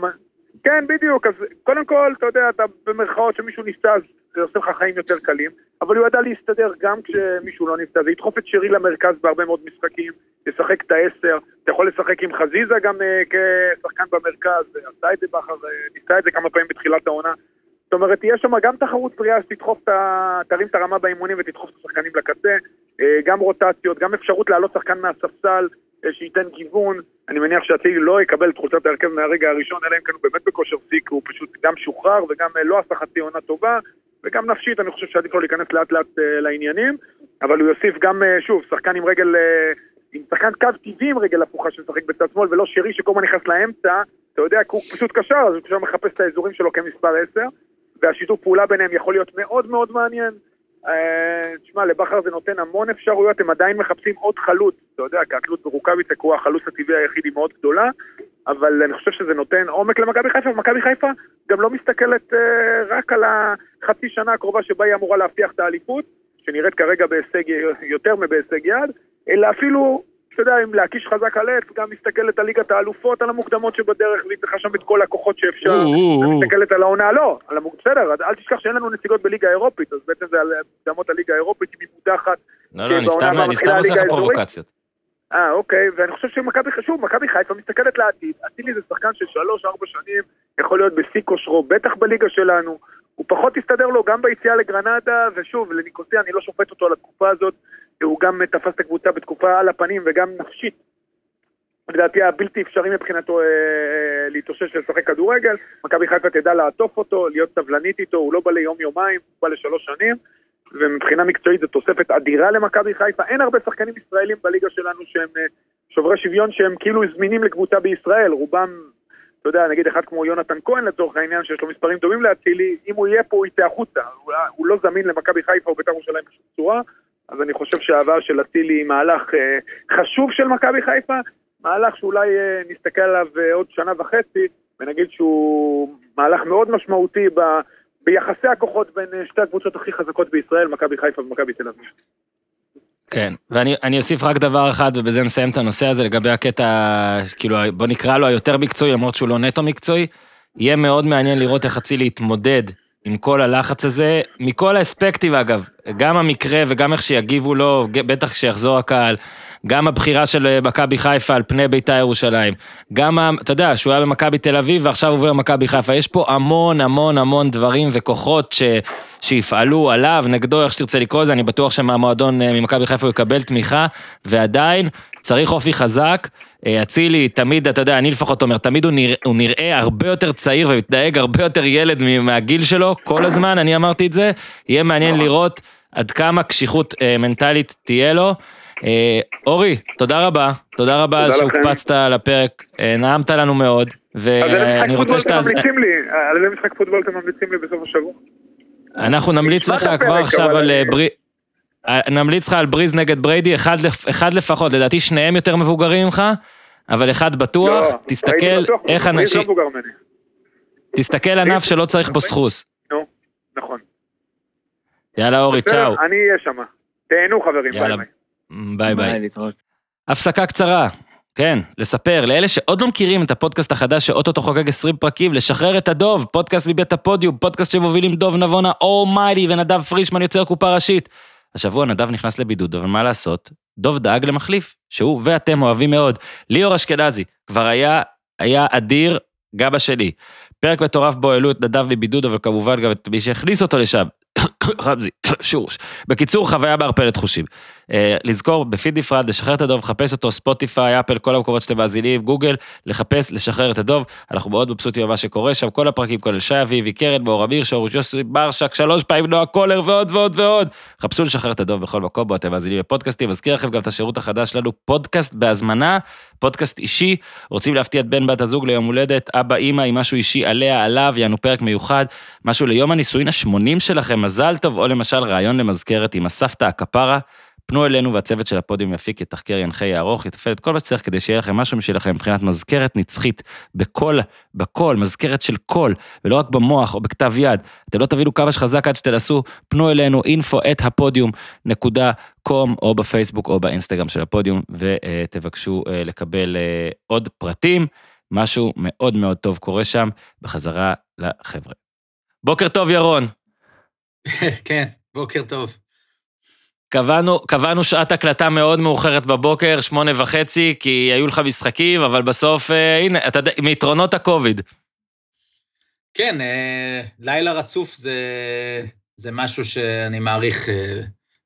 כן, בדיוק, אז קודם כל, אתה יודע, אתה במרכאות שמישהו נפצע, אז זה עושה לך חיים יותר קלים, אבל הוא ידע להסתדר גם כשמישהו לא נפצע, זה ידחוף את שרי למרכז בהרבה מאוד משחקים, ישחק את העשר, אתה יכול לשחק עם חזיזה גם אה, כשחקן במרכז, עשה את זה בכר, ניסה את זה כמה פעמים בתחילת העונה. זאת אומרת, תהיה שם גם תחרות בריאה שתדחוף את ה... תרים את הרמה באימונים ותדחוף את השחקנים לקצה, אה, גם רוטציות, גם אפשרות להעלות שחקן מהספסל, אה, שייתן גיוון. אני מניח שאצילי לא יקבל את חולצת ההרכב מהרגע הראשון, אלא אם כן הוא באמת בכושר שיא, הוא פשוט גם שוחרר וגם אה, לא עשה חצי עונה טובה, וגם נפשית, אני חושב שעדיף לו להיכנס לאט לאט אה, לעניינים, אבל הוא יוסיף גם, אה, שוב, שחקן עם רגל, עם שחקן קו טבעי עם רגל הפוכה שמשחק בצד שמאל, ולא שרי שכל הזמן נכנס לאמצע, אתה יודע, הוא פשוט קשר, אז הוא פשוט מחפש את האזורים שלו כמספר 10, והשיתוף פעולה ביניהם יכול להיות מאוד מאוד מעניין. אה, תשמע, לבכר זה נותן המון אפשרויות, הם עדיין מחפשים עוד חלוץ, אתה יודע, כי התלות ברוקאביצה, כי הוא החלוץ הטבעי היחיד, היא מאוד גדולה, אבל אני חושב שזה נותן עומק למכבי חיפה, ומכבי חיפה גם לא מסתכלת אה, רק על החצי שנה הקרובה שבה היא אמורה להבטיח את האליפות, שנראית כרגע בהישג, יותר מבהישג יד, אלא אפילו, אתה יודע, אם להקיש חזק על עץ, גם מסתכלת על ליגת האלופות, על המוקדמות שבדרך, והיא צריכה שם את כל הכוחות שאפשר. מסתכלת על העונה, לא, על המוק... בסדר, אל תשכח שאין לנו נציגות בליגה האירופית, אז בעצם זה על מוקדמות הליגה האירופית, היא מפותחת. לא, לא, אני סתם עושה לך. פרובוקציות. אה, אוקיי, ואני חושב שמכבי חשוב, מכבי חיפה מסתכלת לעתיד. אצילי זה שחקן של שלוש-ארבע שנים, יכול להיות בשיא כושרו, בטח בליגה שלנו. הוא פחות הסתדר לו גם ביציאה לגרנדה, ושוב, לניקוסיה, אני לא שופט אותו על התקופה הזאת, הוא גם תפס את הקבוצה בתקופה על הפנים וגם נפשית. לדעתי היה בלתי אפשרי מבחינתו אה, להתאושש ולשחק כדורגל, מכבי חיפה תדע לעטוף אותו, להיות סבלנית איתו, הוא לא בא ליום-יומיים, הוא בא לשלוש שנים, ומבחינה מקצועית זו תוספת אדירה למכבי חיפה. אין הרבה שחקנים ישראלים בליגה שלנו שהם אה, שוברי שוויון שהם כאילו זמינים לקבוצה בישראל, רובם, אתה יודע, נגיד אחד כמו יונתן כהן לצורך העניין, שיש לו מספרים דומים לאצילי, אם הוא יהיה פה הוא יצא החוצה, הוא, הוא לא זמין למכבי חיפה או בית"ר ירושלים בשום צורה, אז אני חושב שהעבר של אצילי היא מהלך אה, חשוב של מכבי חיפה, מהלך שאולי אה, נסתכל עליו אה, עוד שנה וחצי, ונגיד שהוא מהלך מאוד משמעותי ב, ביחסי הכוחות בין אה, שתי הקבוצות הכי חזקות בישראל, מכבי חיפה ומכבי תל אביב. כן, ואני אני אוסיף רק דבר אחד, ובזה נסיים את הנושא הזה, לגבי הקטע, כאילו, בוא נקרא לו היותר מקצועי, למרות שהוא לא נטו מקצועי. יהיה מאוד מעניין לראות איך אצילי יתמודד עם כל הלחץ הזה, מכל האספקטים אגב, גם המקרה וגם איך שיגיבו לו, בטח כשיחזור הקהל, גם הבחירה של אה, מכבי חיפה על פני בית"ר ירושלים, גם, אתה יודע, שהוא היה במכבי תל אביב ועכשיו עובר למכבי חיפה, יש פה המון המון המון דברים וכוחות ש... שיפעלו עליו, נגדו, איך שתרצה לקרוא לזה, אני בטוח שמהמועדון אה, ממכבי חיפה הוא יקבל תמיכה, ועדיין צריך אופי חזק. אה, אצילי, תמיד, אתה יודע, אני לפחות אומר, תמיד הוא נראה, הוא נראה הרבה יותר צעיר ומתנהג הרבה יותר ילד מהגיל שלו, כל הזמן, אני אמרתי את זה, יהיה מעניין לראות עד כמה קשיחות אה, מנטלית תהיה לו. אה, אורי, תודה רבה, תודה רבה תודה שהוקפצת לפרק, אה, נעמת לנו מאוד, ואני רוצה לי? על איזה משחק פוטבול אתם ממליצים לי בסוף השבוע? אנחנו נמליץ לך כבר עכשיו על אה, ברי... אה, נמליץ לך על בריז נגד בריידי, אחד, אחד לפחות, לדעתי שניהם יותר מבוגרים ממך, אבל אחד בטוח, לא, תסתכל בטוח, איך בריז אנשים, לא. תסתכל ענף שלא צריך בו סחוס. נו, נכון. יאללה אורי, צ'או. אני אהיה שם. תהנו חברים, יאללה. ביי ביי. ביי ביי. הפסקה קצרה. כן, לספר, לאלה שעוד לא מכירים את הפודקאסט החדש שאו-טו-טו חוגג 20 פרקים, לשחרר את הדוב, פודקאסט מבית הפודיום, פודקאסט שמובילים דוב נבונה אורמיילי ונדב פרישמן יוצר קופה ראשית. השבוע נדב נכנס לבידוד, אבל מה לעשות? דוב דאג למחליף, שהוא ואתם אוהבים מאוד. ליאור אשכנזי, כבר היה, היה אדיר, גבה שלי. פרק מטורף בו העלו את נדב מבידוד, אבל כמובן גם את מי שהכניס אותו לשם. רמזי, שורוש. בקיצור, חוויה מערפלת חושים. אה, לזכור, בפיד נפרד, לשחרר את הדוב, לחפש אותו, ספוטיפיי, אפל, כל המקומות שאתם מאזינים, גוגל, לחפש, לשחרר את הדוב. אנחנו מאוד מבסוטים ממה שקורה שם, כל הפרקים, כולל שי אביבי, קרן מור, אמיר שורוש, יוסי מרשק, שלוש פעמים נועה קולר ועוד ועוד ועוד. חפשו לשחרר את הדוב בכל מקום בו אתם מאזינים לפודקאסטים. מזכיר לכם גם את השירות החדש שלנו, פודקאסט בהזמנה, פודקאסט אישי. רוצים להפתיע את בן בת הזוג ליום הולדת, אבא, אימא, עם משהו אישי עליה, עליו, יענו פרק מיוחד, משהו ליום הנישואין ה-80 שלכם, מזל טוב, או למשל רעיון למזכרת עם הסבתא הכפרה. פנו אלינו והצוות של הפודיום יפיק, יתחקר, ינחה, יערוך, יתפעל את כל מה שצריך כדי שיהיה לכם משהו משלכם מבחינת מזכרת נצחית בכל, בכל, מזכרת של קול, ולא רק במוח או בכתב יד. אתם לא תבינו כמה שחזק עד שתנסו, פנו אלינו, info at הפודיום נקודה קום, או בפייסבוק או באינסטגרם של הפודיום, ותבקשו אה, לקבל אה, עוד פרטים. משהו מאוד מאוד טוב קורה שם, בחזרה לחבר'ה. בוקר טוב, ירון. כן, בוקר טוב. קבענו, קבענו שעת הקלטה מאוד מאוחרת בבוקר, שמונה וחצי, כי היו לך משחקים, אבל בסוף, אה, הנה, אתה יודע, מיתרונות הקוביד. כן, אה, לילה רצוף זה, זה משהו שאני מעריך, אה,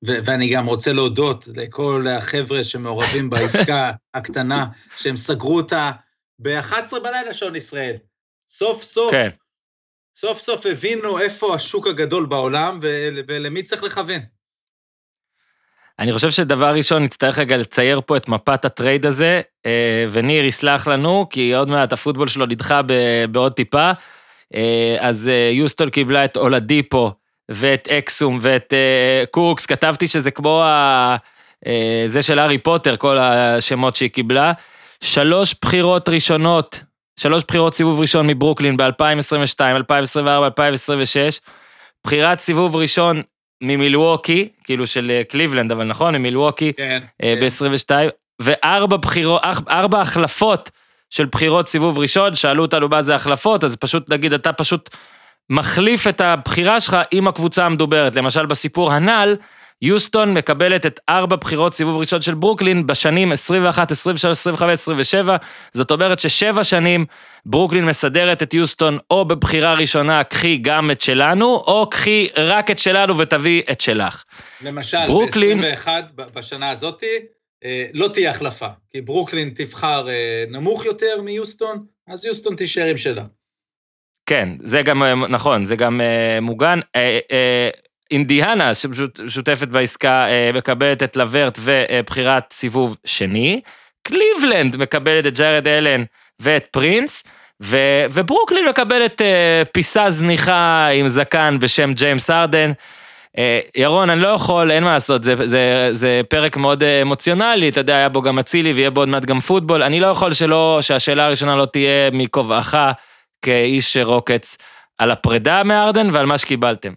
ו- ואני גם רוצה להודות לכל החבר'ה שמעורבים בעסקה הקטנה, שהם סגרו אותה ב-11 בלילה שעון ישראל. סוף סוף, כן. סוף סוף הבינו איפה השוק הגדול בעולם ול- ולמי צריך לכוון. אני חושב שדבר ראשון, נצטרך רגע לצייר פה את מפת הטרייד הזה, אה, וניר יסלח לנו, כי עוד מעט הפוטבול שלו נדחה בעוד טיפה. אה, אז אה, יוסטון קיבלה את אולדיפו, ואת אקסום, ואת קורקס, כתבתי שזה כמו ה... זה של הארי פוטר, כל השמות שהיא קיבלה. שלוש בחירות ראשונות, שלוש בחירות סיבוב ראשון מברוקלין ב-2022, 2024, 2026. בחירת סיבוב ראשון ממילווקי, כאילו של אה, קליבלנד, אבל נכון, ממילווקי, כן. אה, כן. ב-22, וארבע בחירות, ארבע החלפות של בחירות סיבוב ראשון, שאלו אותנו מה זה החלפות, אז פשוט נגיד, אתה פשוט מחליף את הבחירה שלך עם הקבוצה המדוברת. למשל, בסיפור הנ"ל, יוסטון מקבלת את ארבע בחירות סיבוב ראשון של ברוקלין בשנים 21, 23, 25, 27, זאת אומרת ששבע שנים ברוקלין מסדרת את יוסטון או בבחירה ראשונה, קחי גם את שלנו, או קחי רק את שלנו ותביא את שלך. למשל, ברוקלין- ב-21 בשנה הזאתי, אה, לא תהיה החלפה, כי ברוקלין תבחר אה, נמוך יותר מיוסטון, אז יוסטון תישאר עם שלה. כן, זה גם, אה, נכון, זה גם אה, מוגן. אה, אה, אינדיאנה, ששותפת בעסקה, אה, מקבלת את לברט ובחירת סיבוב שני. קליבלנד מקבלת את ג'רד אלן ואת פרינס, ו- וברוקלין מקבלת אה, פיסה זניחה עם זקן בשם ג'יימס ארדן. אה, ירון, אני לא יכול, אין מה לעשות, זה, זה, זה פרק מאוד אמוציונלי, אתה יודע, היה בו גם אצילי ויהיה בו עוד מעט גם פוטבול, אני לא יכול שלא, שהשאלה הראשונה לא תהיה מכובעך כאיש רוקץ על הפרידה מארדן ועל מה שקיבלתם.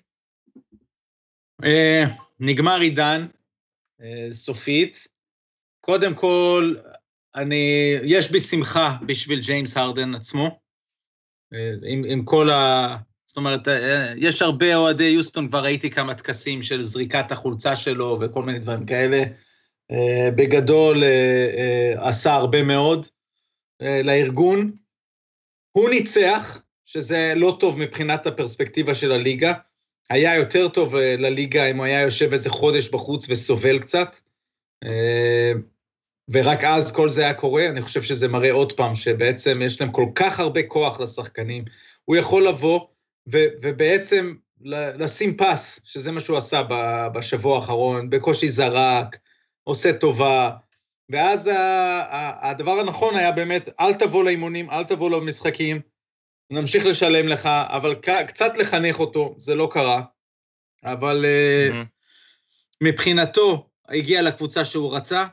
אה, נגמר עידן, אה, סופית. קודם כל, אני, יש בי שמחה בשביל ג'יימס הרדן עצמו, אה, עם, עם כל ה... זאת אומרת, יש הרבה אוהדי יוסטון, כבר ראיתי כמה טקסים של זריקת החולצה שלו וכל מיני דברים כאלה. בגדול, עשה הרבה מאוד לארגון. הוא ניצח, שזה לא טוב מבחינת הפרספקטיבה של הליגה. היה יותר טוב אה, לליגה אם הוא היה יושב איזה חודש בחוץ וסובל קצת. אה, ורק אז כל זה היה קורה, אני חושב שזה מראה עוד פעם שבעצם יש להם כל כך הרבה כוח לשחקנים. הוא יכול לבוא ו- ובעצם לשים פס, שזה מה שהוא עשה בשבוע האחרון, בקושי זרק, עושה טובה, ואז הדבר הנכון היה באמת, אל תבוא לאימונים, אל תבוא למשחקים, נמשיך לשלם לך, אבל קצת לחנך אותו, זה לא קרה, אבל אה, מבחינתו, הגיע לקבוצה שהוא רצה,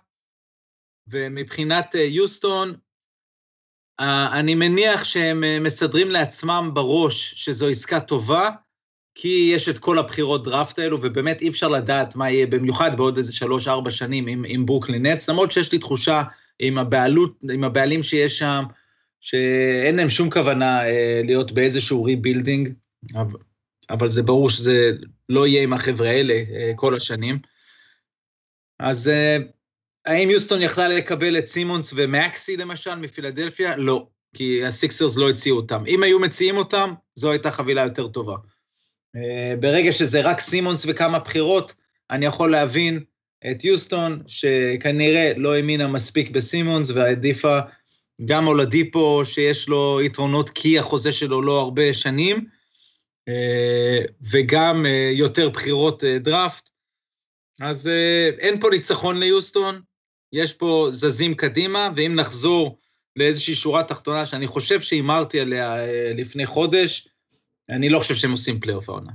ומבחינת אה, יוסטון, אני מניח שהם אה, מסדרים לעצמם בראש שזו עסקה טובה, כי יש את כל הבחירות דראפט האלו, ובאמת אי אפשר לדעת מה יהיה, במיוחד בעוד איזה שלוש-ארבע שנים עם, עם ברוקלין נטס, למרות שיש לי תחושה עם הבעלות, עם הבעלים שיש שם, שאין להם שום כוונה אה, להיות באיזשהו rebuilding, אבל, זה ברור שזה לא יהיה עם החבר'ה האלה אה, כל השנים. אז אה, האם יוסטון יכלה לקבל את סימונס ומקסי למשל מפילדלפיה? לא, כי הסיקסרס לא הציעו אותם. אם היו מציעים אותם, זו הייתה חבילה יותר טובה. ברגע שזה רק סימונס וכמה בחירות, אני יכול להבין את יוסטון, שכנראה לא האמינה מספיק בסימונס והעדיפה גם אולדיפו, שיש לו יתרונות כי החוזה שלו לא הרבה שנים, אה, וגם אה, יותר בחירות דראפט. אז אין פה ניצחון ליוסטון, יש פה זזים קדימה, ואם נחזור לאיזושהי שורה תחתונה שאני חושב שהימרתי עליה לפני חודש, אני לא חושב שהם עושים פלייאוף העונה.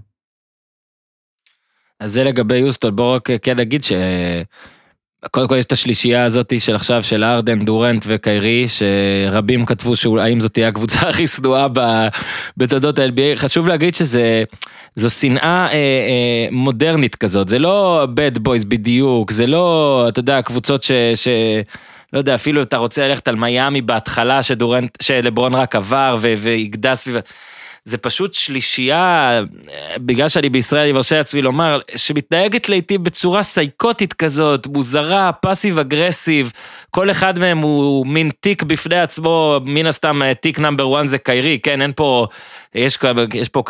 אז זה לגבי יוסטון, בואו רק כן נגיד ש... קודם כל יש את השלישייה הזאת של עכשיו של ארדן, דורנט וקיירי, שרבים כתבו שהאם זאת תהיה הקבוצה הכי שנואה בתולדות ה-NBA. חשוב להגיד שזה, זו שנאה אה, אה, מודרנית כזאת, זה לא bad boys בדיוק, זה לא, אתה יודע, קבוצות ש... ש לא יודע, אפילו אתה רוצה ללכת על מיאמי בהתחלה שדורנט, שלברון רק עבר ויגדע סביב... זה פשוט שלישייה, בגלל שאני בישראל, אני מרשה לעצמי לומר, שמתנהגת לעיתים בצורה סייקוטית כזאת, מוזרה, פאסיב אגרסיב, כל אחד מהם הוא מין תיק בפני עצמו, מן הסתם תיק נאמבר 1 זה קיירי, כן, אין פה, יש, יש פה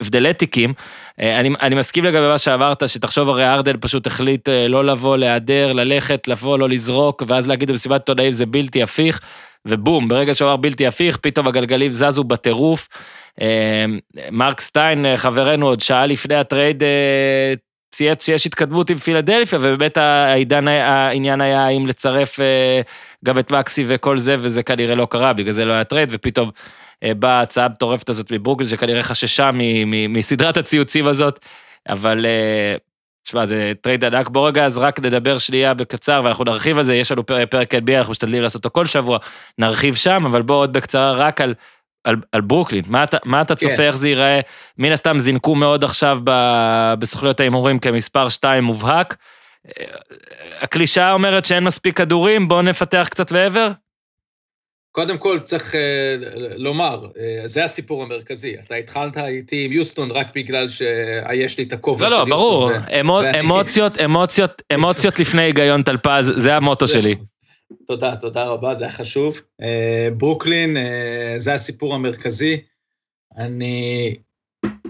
הבדלי תיקים. אני, אני מסכים לגבי מה שאמרת, שתחשוב הרי ארדן פשוט החליט לא לבוא, להיעדר, ללכת, לבוא, לא לזרוק, ואז להגיד במסיבת עיתונאים זה בלתי הפיך, ובום, ברגע שהוא אמר בלתי הפיך, פתאום הגלגלים זזו בטירוף. מרק סטיין, חברנו, עוד שעה לפני הטרייד, צייץ שיש התקדמות עם פילדלפיה, ובאמת העידן, העניין היה האם לצרף גם את מקסי וכל זה, וזה כנראה לא קרה, בגלל זה לא היה טרייד, ופתאום באה ההצעה המטורפת הזאת מברוקלין, שכנראה חששה מסדרת הציוצים הזאת, אבל תשמע, זה טרייד ענק. בוא רגע, אז רק נדבר שנייה בקצר, ואנחנו נרחיב על זה, יש לנו פרק NBA, אנחנו משתדלים לעשות אותו כל שבוע, נרחיב שם, אבל בוא עוד בקצרה רק על, על, על ברוקלין. מה אתה, מה אתה צופה, כן. איך זה ייראה? מן הסתם זינקו מאוד עכשיו ב, בסוכניות ההימורים כמספר 2 מובהק. הקלישאה אומרת שאין מספיק כדורים, בואו נפתח קצת מעבר. קודם כל צריך uh, לומר, uh, זה הסיפור המרכזי. אתה התחלת איתי עם יוסטון רק בגלל שיש לי את הכובע לא, של לא, יוסטון. לא, לא, ברור. אמו, ואני... אמוציות, אמוציות, אמוציות לפני היגיון טלפז, זה המוטו שלי. תודה, תודה רבה, זה היה חשוב. Uh, ברוקלין, uh, זה הסיפור המרכזי. אני,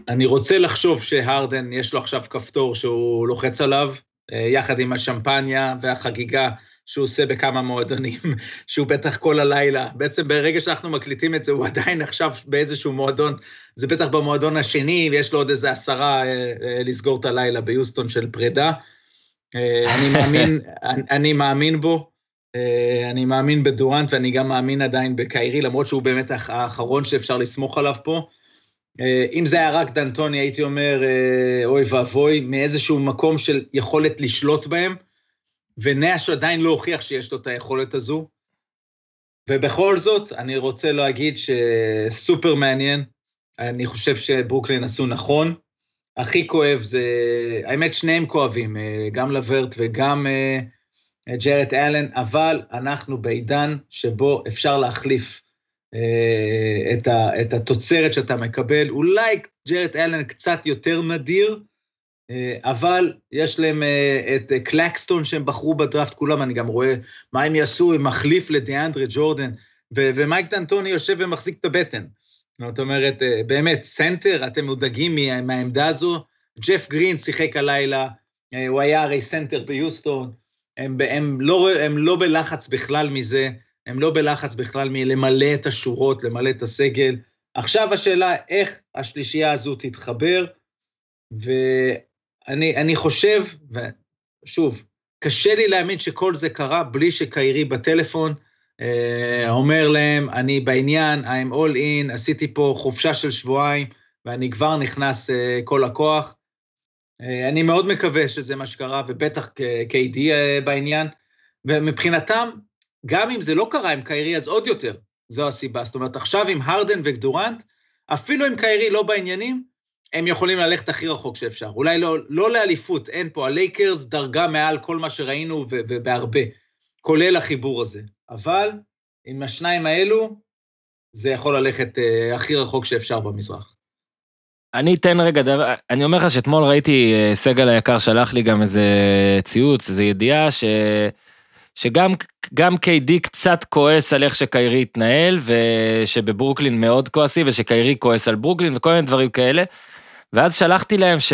אני רוצה לחשוב שהרדן, יש לו עכשיו כפתור שהוא לוחץ עליו, uh, יחד עם השמפניה והחגיגה. שהוא עושה בכמה מועדונים, שהוא בטח כל הלילה. בעצם ברגע שאנחנו מקליטים את זה, הוא עדיין עכשיו באיזשהו מועדון, זה בטח במועדון השני, ויש לו עוד איזה עשרה אה, אה, לסגור את הלילה ביוסטון של פרידה. אה, אני מאמין, אני, אני מאמין בו. אה, אני מאמין בדורנט ואני גם מאמין עדיין בקיירי, למרות שהוא באמת האח- האחרון שאפשר לסמוך עליו פה. אה, אם זה היה רק דנטוני, הייתי אומר, אוי ואבוי, מאיזשהו מקום של יכולת לשלוט בהם, ונאש עדיין לא הוכיח שיש לו את היכולת הזו. ובכל זאת, אני רוצה להגיד שסופר מעניין, אני חושב שברוקלין עשו נכון. הכי כואב זה, האמת, שניהם כואבים, אה, גם לברט וגם אה, ג'רד אלן, אבל אנחנו בעידן שבו אפשר להחליף אה, את, את התוצרת שאתה מקבל. אולי ג'רד אלן קצת יותר נדיר, אה, אבל יש להם אה, את אה, קלקסטון שהם בחרו בדראפט כולם, אני גם רואה מה הם יעשו, הם מחליף לדיאנדרה ג'ורדן, ו- ומייק דנטוני יושב ומחזיק את הבטן. זאת אומרת, אה, באמת, סנטר, אתם מודאגים מה- מהעמדה הזו. ג'ף גרין שיחק הלילה, אה, הוא היה הרי סנטר ביוסטון, הם, הם, לא, הם לא בלחץ בכלל מזה, הם לא בלחץ בכלל מלמלא את השורות, למלא את הסגל. עכשיו השאלה, איך השלישייה הזו תתחבר, ואני אני חושב, ושוב, קשה לי להאמין שכל זה קרה בלי שקיירי בטלפון אה, אומר להם, אני בעניין, I'm all in, עשיתי פה חופשה של שבועיים, ואני כבר נכנס אה, כל הכוח. אה, אני מאוד מקווה שזה מה שקרה, ובטח KD אה, בעניין. ומבחינתם, גם אם זה לא קרה עם קיירי, אז עוד יותר, זו הסיבה. זאת אומרת, עכשיו עם הרדן ודורנט, אפילו אם קיירי לא בעניינים, הם יכולים ללכת הכי רחוק שאפשר. אולי לא, לא לאליפות, אין פה, הלייקרס דרגה מעל כל מה שראינו ובהרבה, כולל החיבור הזה. אבל עם השניים האלו, זה יכול ללכת אה, הכי רחוק שאפשר במזרח. אני אתן רגע דבר, אני אומר לך שאתמול ראיתי, אה, סגל היקר שלח לי גם איזה ציוץ, איזו ידיעה ש... שגם גם KD קצת כועס על איך שקיירי התנהל, ושבברוקלין מאוד כועסי, ושקיירי כועס על ברוקלין, וכל מיני דברים כאלה. ואז שלחתי להם ש...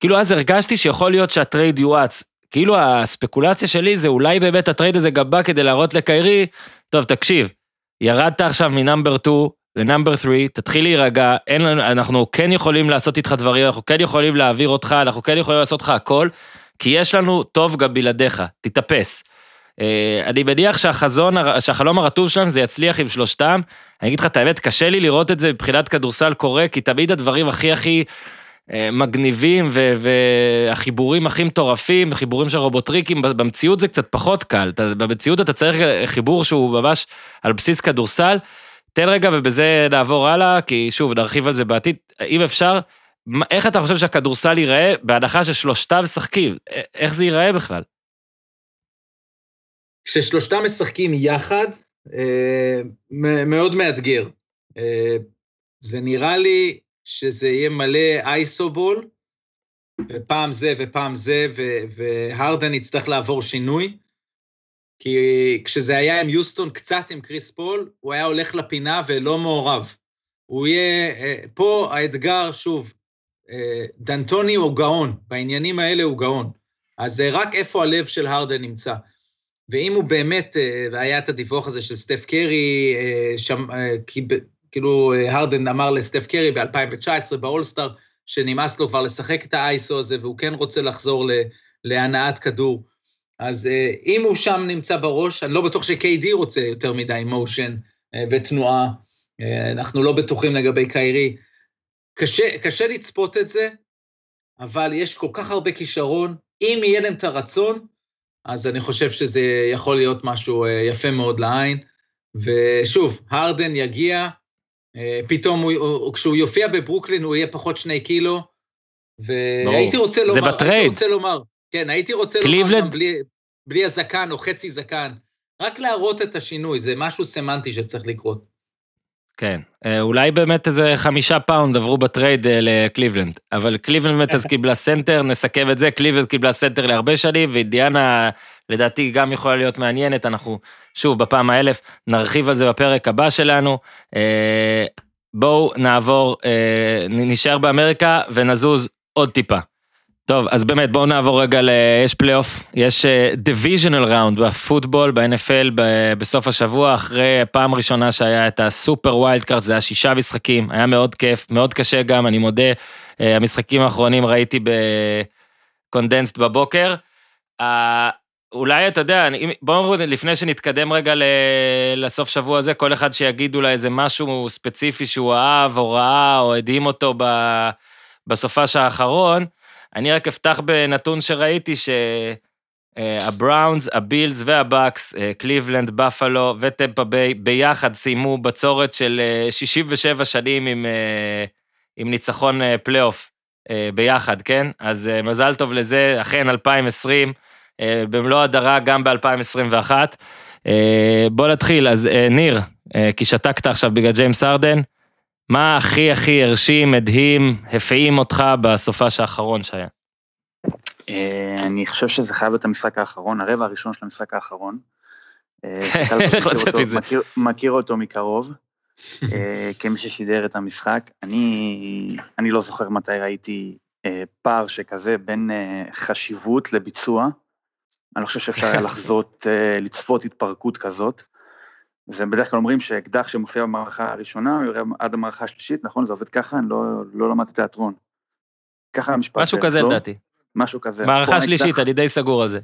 כאילו אז הרגשתי שיכול להיות שהטרייד יואץ. כאילו הספקולציה שלי זה אולי באמת הטרייד הזה גם בא כדי להראות לקיירי, טוב תקשיב, ירדת עכשיו מ number 2 ל number 3, תתחיל להירגע, אין לנו, אנחנו כן יכולים לעשות איתך דברים, אנחנו כן יכולים להעביר אותך, אנחנו כן יכולים לעשות לך הכל, כי יש לנו טוב גם בלעדיך, תתאפס. אה, אני מניח שהחזון, שהחלום הרטוב שלהם זה יצליח עם שלושתם. אני אגיד לך את האמת, קשה לי לראות את זה מבחינת כדורסל קורה, כי תמיד הדברים הכי הכי אה, מגניבים והחיבורים הכי מטורפים, חיבורים של רובוטריקים, במציאות זה קצת פחות קל. במציאות אתה צריך חיבור שהוא ממש על בסיס כדורסל. תן רגע ובזה נעבור הלאה, כי שוב, נרחיב על זה בעתיד. אם אפשר, איך אתה חושב שהכדורסל ייראה בהנחה ששלושתם משחקים? איך זה ייראה בכלל? כששלושתם משחקים יחד, אה, מאוד מאתגר. אה, זה נראה לי שזה יהיה מלא אייסובול, ופעם זה ופעם זה, והרדן יצטרך לעבור שינוי. כי כשזה היה עם יוסטון, קצת עם קריס פול, הוא היה הולך לפינה ולא מעורב. הוא יהיה, אה, פה האתגר, שוב, דנטוני הוא גאון, בעניינים האלה הוא גאון. אז זה רק איפה הלב של הרדן נמצא. ואם הוא באמת, אה, והיה את הדיווח הזה של סטף קרי, אה, שם, אה, כאילו הרדן אמר לסטף קרי ב-2019 באולסטאר, שנמאס לו כבר לשחק את האייסו הזה, והוא כן רוצה לחזור להנעת כדור. אז אם הוא שם נמצא בראש, אני לא בטוח ש-KD רוצה יותר מדי מושן ותנועה, אנחנו לא בטוחים לגבי קיירי. קשה, קשה לצפות את זה, אבל יש כל כך הרבה כישרון, אם יהיה להם את הרצון, אז אני חושב שזה יכול להיות משהו אה, יפה מאוד לעין. ושוב, הרדן יגיע, אה, פתאום הוא, הוא, כשהוא יופיע בברוקלין הוא יהיה פחות שני קילו, והייתי רוצה זה לומר, בטרייד. הייתי רוצה לומר, כן, הייתי רוצה לומר קליבלנד- גם בלי, בלי הזקן או חצי זקן, רק להראות את השינוי, זה משהו סמנטי שצריך לקרות. כן, אה, אולי באמת איזה חמישה פאונד עברו בטרייד אה, לקליבלנד, אבל קליבלנד באמת אז קיבלה סנטר, נסכם את זה, קליבלנד קיבלה סנטר להרבה שנים, ואינדיאנה לדעתי גם יכולה להיות מעניינת, אנחנו שוב בפעם האלף נרחיב על זה בפרק הבא שלנו. אה, בואו נעבור, נשאר באמריקה ונזוז עוד טיפה. טוב, אז באמת בואו נעבור רגע ל... יש פלייאוף, יש divisional round בפוטבול, ב-NFL ב- בסוף השבוע, אחרי פעם ראשונה שהיה את ה super wild card, זה היה שישה משחקים, היה מאוד כיף, מאוד קשה גם, אני מודה, אה, המשחקים האחרונים ראיתי ב condensed בבוקר. אולי, אתה יודע, בואו לפני שנתקדם רגע ל- לסוף שבוע הזה, כל אחד שיגיד אולי איזה משהו ספציפי שהוא אהב או ראה או הדהים אותו ב- בסופש האחרון. אני רק אפתח בנתון שראיתי שהבראונס, הבילס והבאקס, אה, קליבלנד, בפלו וטמפה ביי, ביחד סיימו בצורת של אה, 67 שנים עם, אה, עם ניצחון אה, פלייאוף אה, ביחד, כן? אז אה, מזל טוב לזה, אכן 2020. אה, במלוא הדרה גם ב-2021. בוא נתחיל, אז אה, ניר, אה, כי שתקת עכשיו בגלל ג'יימס הארדן, מה הכי הכי הרשים, הדהים, הפעים אותך בסופש האחרון שהיה? אה, אני חושב שזה חייב להיות המשחק האחרון, הרבע הראשון של המשחק האחרון. אה, מכיר אותו- מקרוב, אה, כמי ששידר את המשחק. אני לא זוכר מתי ראיתי פער שכזה בין חשיבות לביצוע. אני לא חושב שאפשר היה לחזות, לצפות התפרקות כזאת. זה בדרך כלל אומרים שאקדח שמופיע במערכה הראשונה, הוא יורה עד המערכה השלישית, נכון? זה עובד ככה? אני לא, לא למדתי תיאטרון. ככה המשפט. משהו כזה לא? לדעתי. משהו כזה. מערכה שלישית, האקדח- אני די סגור על זה.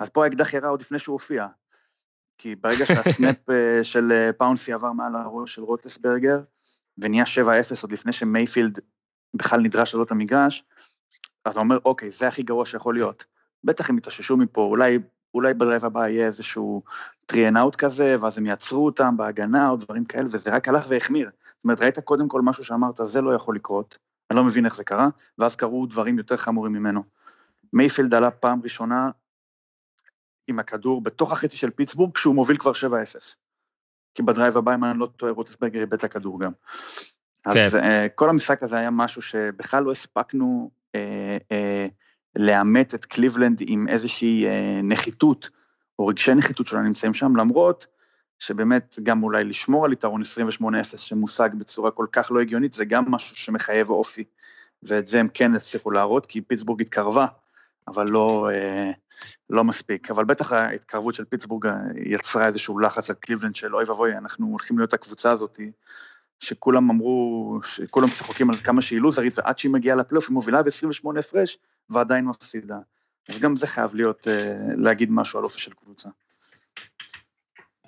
אז פה האקדח ירה עוד לפני שהוא הופיע. כי ברגע שה snap אה, של אה, פאונסי עבר מעל הראש של רותלסברגר, ונהיה 7-0 עוד לפני שמייפילד בכלל נדרש לעלות למגרש, אז אתה אומר, אוקיי, זה הכי גרוע שיכול להיות. בטח הם יתאוששו מפה, אולי, אולי ב drive הבא יהיה איזשהו three and out כזה, ואז הם יעצרו אותם בהגנה או דברים כאלה, וזה רק הלך והחמיר. זאת אומרת, ראית קודם כל משהו שאמרת, זה לא יכול לקרות, אני לא מבין איך זה קרה, ואז קרו דברים יותר חמורים ממנו. מייפילד עלה פעם ראשונה עם הכדור בתוך החצי של פיטסבורג, כשהוא מוביל כבר 7-0. כי ב drive הבא, אם אני לא טועה, רותלסברגר איבד את הכדור גם. אז כן. uh, כל המשחק הזה היה משהו שבכלל לא הספקנו אה, אה, לעמת את קליבלנד עם איזושהי אה, נחיתות, או רגשי נחיתות שלא נמצאים שם, למרות שבאמת גם אולי לשמור על יתרון 28-0 שמושג בצורה כל כך לא הגיונית, זה גם משהו שמחייב אופי, ואת זה הם כן הצליחו להראות, כי פיטסבורג התקרבה, אבל לא, אה, לא מספיק. אבל בטח ההתקרבות של פיטסבורג יצרה איזשהו לחץ על קליבלנד של אוי ואבוי, אנחנו הולכים להיות הקבוצה הזאת, שכולם אמרו, שכולם צוחקים על כמה שהיא לוזרית, ועד שהיא מגיעה לפלייאוף היא מובילה ב-28 הפרש, ועדיין מפסידה. אז גם זה חייב להיות, אה, להגיד משהו על אופי של קבוצה.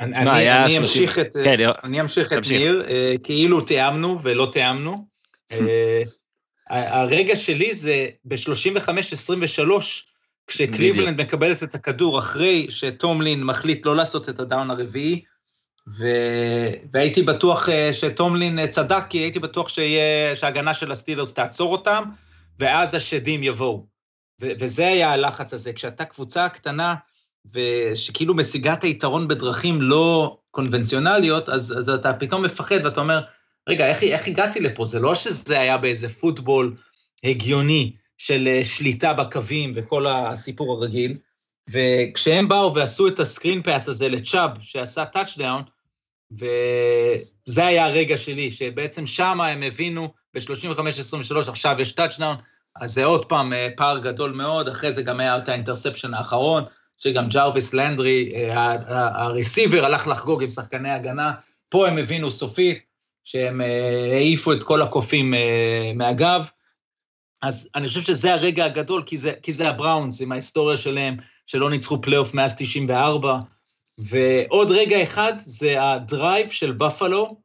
אני, 30 אמשיך את, כן, אני אמשיך את תמשיך. ניר, אה, כאילו תיאמנו ולא תיאמנו. אה, הרגע שלי זה ב-35-23, כשקליבלנד מקבלת את הכדור אחרי שטומלין מחליט לא לעשות את הדאון הרביעי, ו... והייתי בטוח אה, שטומלין אה, צדק, כי הייתי בטוח שיהיה, שההגנה של הסטילרס תעצור אותם, ואז השדים יבואו. ו... וזה היה הלחץ הזה, כשאתה קבוצה קטנה, ושכאילו משיגה את היתרון בדרכים לא קונבנציונליות, אז, אז אתה פתאום מפחד ואתה אומר, רגע, איך, איך הגעתי לפה? זה לא שזה היה באיזה פוטבול הגיוני של אה, שליטה בקווים וכל הסיפור הרגיל, וכשהם באו ועשו את ה screen pass הזה לצ'אב, שעשה טאצ'דאון, וזה היה הרגע שלי, שבעצם שם הם הבינו, ב-35-23 עכשיו יש טאצ'דאון, אז זה עוד פעם אה, פער גדול מאוד, אחרי זה גם היה את ה interception האחרון, שגם ג'רוויס לנדרי, אה, ה receiver הלך לחגוג עם שחקני הגנה, פה הם הבינו סופית שהם אה, העיפו את כל הקופים אה, מהגב. אז אני חושב שזה הרגע הגדול, כי זה, כי זה הבראונס, עם ההיסטוריה שלהם, שלא ניצחו פלייאוף מאז 94. ועוד רגע אחד זה ה drive של בפלו,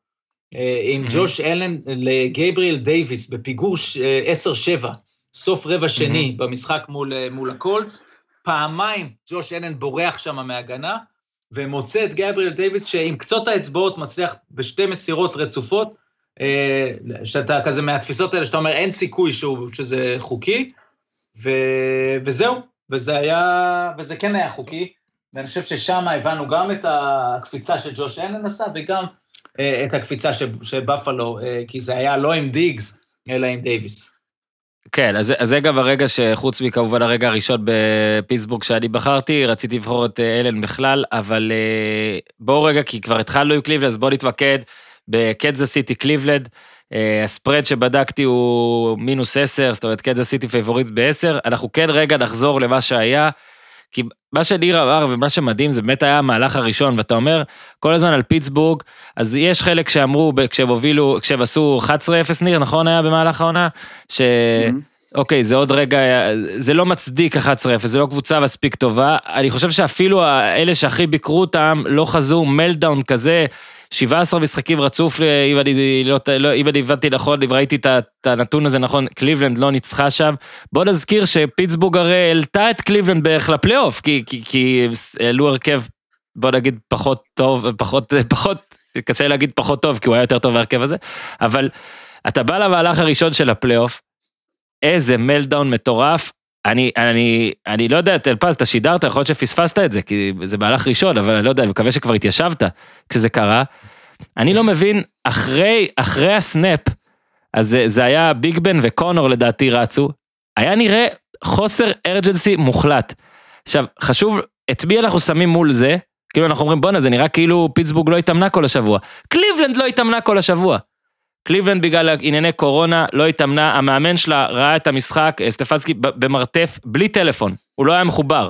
אה, עם Mhm. ג'וש אלן לגייבריאל דייוויס בפיגור ש- אה, 10-7, סוף רבע שני במשחק מול, אה, מול הקולטס. פעמיים ג'וש אלן בורח שם מהגנה, ומוצא את גייבריאל דייוויס, שעם קצות האצבעות מצליח בשתי מסירות רצופות, שאתה כזה מהתפיסות האלה, שאתה אומר, אין סיכוי שהוא, שזה חוקי, ו, וזהו, וזה היה, וזה כן היה חוקי, ואני חושב ששם הבנו גם את הקפיצה שג'וש אלן עשה, וגם אה, את הקפיצה ש- שבפלו, אה, כי זה היה לא עם דיגס, אלא עם דייוויס. כן, אז, אז זה גם הרגע שחוץ מכמובן הרגע הראשון בפיטסבורג שאני בחרתי, רציתי לבחור את אה, אלן בכלל, אבל אה, בואו רגע, כי כבר התחלנו עם קליבלנד, אז בואו נתמקד בקנזס סיטי קליבלנד. אה, ה spread שבדקתי הוא מינוס 10, זאת אומרת קנזס סיטי favorite ב-10. אנחנו כן רגע נחזור למה שהיה, כי מה שניר אמר ומה שמדהים זה באמת היה המהלך הראשון, ואתה אומר כל הזמן על פיטסבורג, אז יש חלק שאמרו כשהם הובילו, כשהם עשו 11-0 ניר, נכון היה במהלך העונה? ש... Mhm. אוקיי, זה עוד רגע, זה לא מצדיק 11-0, זה לא קבוצה מספיק טובה. אני חושב שאפילו אלה שהכי ביקרו אותם לא חזו meltdown כזה. 17 משחקים רצוף, אם אני, לא, לא, אם אני הבנתי נכון, אם ראיתי את הנתון הזה נכון, קליבלנד לא ניצחה שם. בוא נזכיר שפיטסבורג הרי העלתה את קליבלנד בערך לפלייאוף, כי, כי, כי העלו הרכב, בוא נגיד, פחות טוב, פחות, פחות, קשה להגיד פחות טוב, כי הוא היה יותר טוב בהרכב הזה, אבל אתה בא למהלך הראשון של הפלייאוף, איזה meltdown מטורף. אני, אני, אני לא יודע, טלפז, אתה שידרת, יכול להיות שפספסת את זה, כי זה מהלך ראשון, אבל אני לא יודע, אני מקווה שכבר התיישבת כשזה קרה. אני לא מבין, אחרי, אחרי ה snap, אז זה, זה היה ביג בן וקונור לדעתי רצו, היה נראה חוסר urgency מוחלט. עכשיו, חשוב, את מי אנחנו שמים מול זה? כאילו אנחנו אומרים, בואנה, זה נראה כאילו פיטסבורג לא התאמנה כל השבוע. קליבלנד לא התאמנה כל השבוע. קליבלנד בגלל ענייני קורונה לא התאמנה, המאמן שלה ראה את המשחק, אה, סטפנסקי במרתף, בלי טלפון, הוא לא היה מחובר,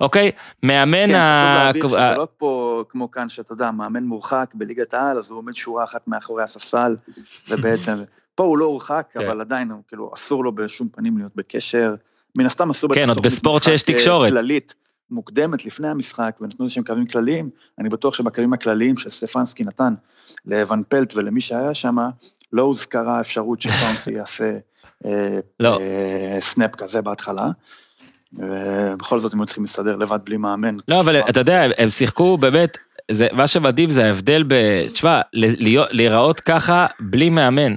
אוקיי? מאמן כן, ה... חשוב להבין שזה לא פה כמו כאן, שאתה יודע, מאמן מורחק בליגת העל, אז הוא עומד שורה אחת מאחורי הספסל, ובעצם, פה הוא לא הורחק, כן. אבל עדיין, כאילו, אסור לו בשום פנים להיות בקשר. מן הסתם אסור כן, עוד בספורט שיש אה, תקשורת. כללית, מוקדמת לפני המשחק, ונתנו איזה שהם קווים כלליים, אני בטוח שבקווים הכלליים שסטפנסקי נתן לואן פלט ולמי שהיה שם, לא הוזכרה האפשרות שפאונסי יעשה אה, לא. אה, snap כזה בהתחלה. ובכל זאת הם היו צריכים להסתדר לבד בלי מאמן. לא, אבל אתה יודע, הם שיחקו באמת, זה, מה שמדהים זה ההבדל ב... תשמע, להיראות ככה בלי מאמן.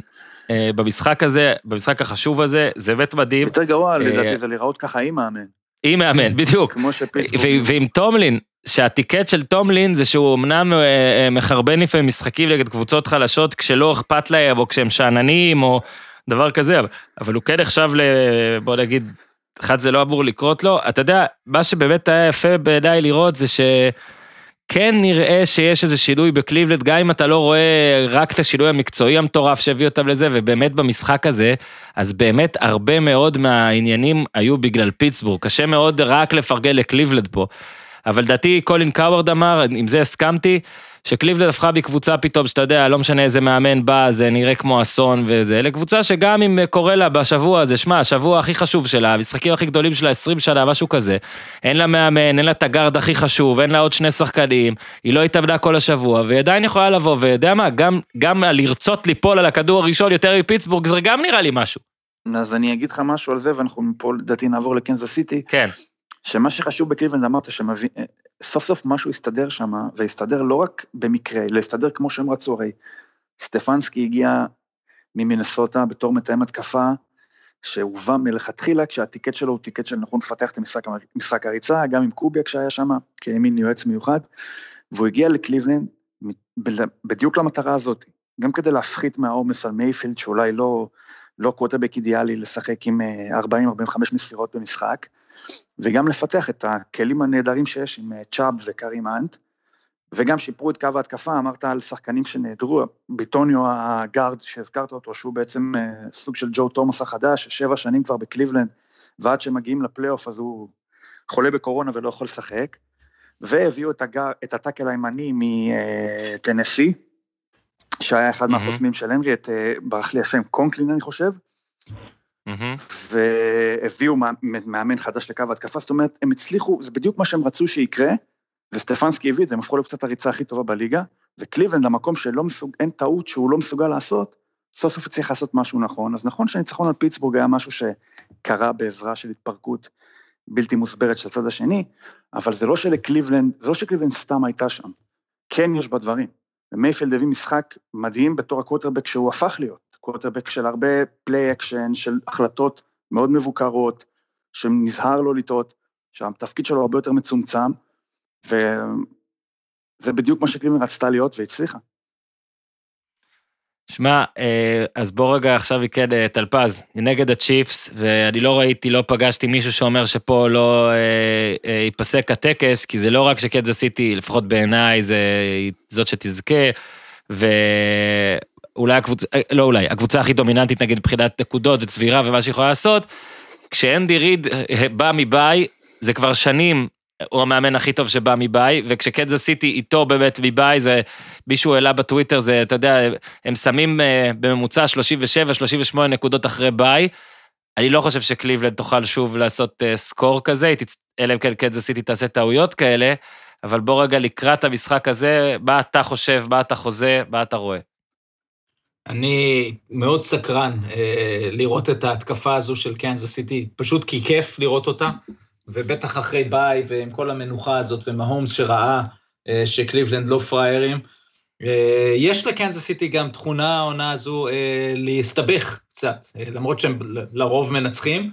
אה, במשחק הזה, במשחק החשוב הזה, זה באמת מדהים. יותר גרוע לדעתי זה להיראות ככה עם מאמן. עם מאמן, בדיוק. כמו שפיטסבורג... ו- ועם טומלין, שהטיקט של טומלין זה שהוא אמנם אה, אה, מחרבן לפעמים משחקים נגד קבוצות חלשות כשלא אכפת להם, או כשהם שאננים, או דבר כזה, אבל- אבל הוא כן נחשב ל... בוא נגיד, אחד זה לא אמור לקרות לו. אתה יודע, מה שבאמת היה יפה בעיניי לראות זה שכן נראה שיש איזה שינוי בקליבלנד, גם אם אתה לא רואה רק את השינוי המקצועי המטורף שהביא אותם לזה, ובאמת במשחק הזה, אז באמת הרבה מאוד מהעניינים היו בגלל פיטסבורג. קשה מאוד רק לפרגן לקליבלנד פה. אבל לדעתי קולין קאוורד אמר, עם זה הסכמתי, שקליבלנד הפכה מקבוצה פתאום, שאתה יודע, לא משנה איזה מאמן בא, זה נראה כמו אסון וזה, לקבוצה שגם אם קורה לה בשבוע הזה, שמע, השבוע הכי חשוב שלה, המשחקים הכי גדולים שלה, 20 שנה, משהו כזה, אין לה מאמן, אין לה את הגארד הכי חשוב, אין לה עוד שני שחקנים, היא לא התאבדה כל השבוע, והיא עדיין יכולה לבוא, ויודע מה, גם, גם לרצות ליפול על הכדור הראשון יותר מפיטסבורג, זה גם נראה לי משהו. אז אני אגיד לך משהו על זה, ואנחנו מפה לדעתי נעבור לקנזס סיטי, כן. שמה שחשוב בקליבלנד אמרת שסוף סוף משהו הסתדר שם, והסתדר לא רק במקרה, אלא הסתדר כמו שהם רצו, הרי סטפנסקי הגיע ממינסוטה בתור מתאם התקפה, שהובא מלכתחילה כשה ticket שלו הוא ticket של נכון לפתח את המשחק, משחק הריצה, גם עם קוביאק שהיה שם כמין יועץ מיוחד, והוא הגיע לקליבלנד בדיוק למטרה הזאת, גם כדי להפחית מהעומס על מייפילד שאולי לא, לא קווטרבק אידיאלי לשחק עם אה, 40-45 מסירות במשחק, וגם לפתח את הכלים הנהדרים שיש עם אה, צ'אב וקארים האנט, וגם שיפרו את קו ההתקפה, אמרת על שחקנים שנעדרו, ביטוניו הגארד שהזכרת אותו, שהוא בעצם אה, סוג של ג'ו תומאס החדש, ששבע שנים כבר בקליבלנד, ועד שמגיעים לפלייאוף אז הוא חולה בקורונה ולא יכול לשחק, והביאו את, הגר, את ה tackle הימני מטנסי, שהיה אחד מהמם. מהחוסמים של הנרי, את, אה, ברח לי השם, קונקלין אני חושב, מהמם. והביאו מאמן חדש לקו ההתקפה, זאת אומרת, הם הצליחו, זה בדיוק מה שהם רצו שיקרה, וסטפנסקי הביא את זה, הם הפכו לקבוצת הריצה הכי טובה בליגה, וקליבלנד, למקום שלא מסוג, אין טעות שהוא לא מסוגל לעשות, סוף סוף הצליח לעשות משהו נכון. אז נכון שהניצחון על פיטסבורג היה משהו שקרה בעזרה של התפרקות בלתי מוסברת של הצד השני, אבל זה לא שלקליבלנד, זה לא שקליבלנד סתם הייתה שם. כן יש בה דברים. ומייפלד הביא משחק מדהים בתור הקווטרבק שהוא הפך להיות, קווטרבק של הרבה פליי אקשן, של החלטות מאוד מבוקרות, שנזהר לא לטעות, שהתפקיד שלו הרבה יותר מצומצם, וזה בדיוק מה שקליבלנד רצתה להיות והצליחה. שמע, אה, אז בוא רגע עכשיו יקד אה, טלפז, נגד הצ'יפס, ואני לא ראיתי, לא פגשתי מישהו שאומר שפה לא אה, ייפסק הטקס, כי זה לא רק שקדזה סיטי, לפחות בעיניי, זה זאת שתזכה, ואולי הקבוצה, אה, לא אולי, הקבוצה הכי דומיננטית נגיד מבחינת נקודות וצבירה ומה שהיא יכולה לעשות, כשאנדי ריד אה, בא מבית, זה כבר שנים, הוא המאמן הכי טוב שבא מבית, וכשקדזה סיטי איתו באמת מבית, זה, מישהו העלה בטוויטר, זה, אתה יודע, הם שמים אה, בממוצע 37-38 נקודות אחרי ביי, אני לא חושב שקליבלנד תוכל שוב לעשות סקור כזה, אלא אם כן קנזס סיטי תעשה טעויות כאלה, אבל בוא רגע לקראת המשחק הזה, מה אתה חושב, מה אתה חוזה, מה אתה רואה. אני מאוד סקרן אה, לראות את ההתקפה הזו של קנזס סיטי, פשוט כי כיף לראות אותה, ובטח אחרי ביי ועם כל המנוחה הזאת ומהומס שראה אה, שקליבלנד לא פראיירים. אה, יש לקנזס סיטי גם תכונה העונה הזו אה, להסתבך קצת, אה, למרות שהם לרוב מנצחים.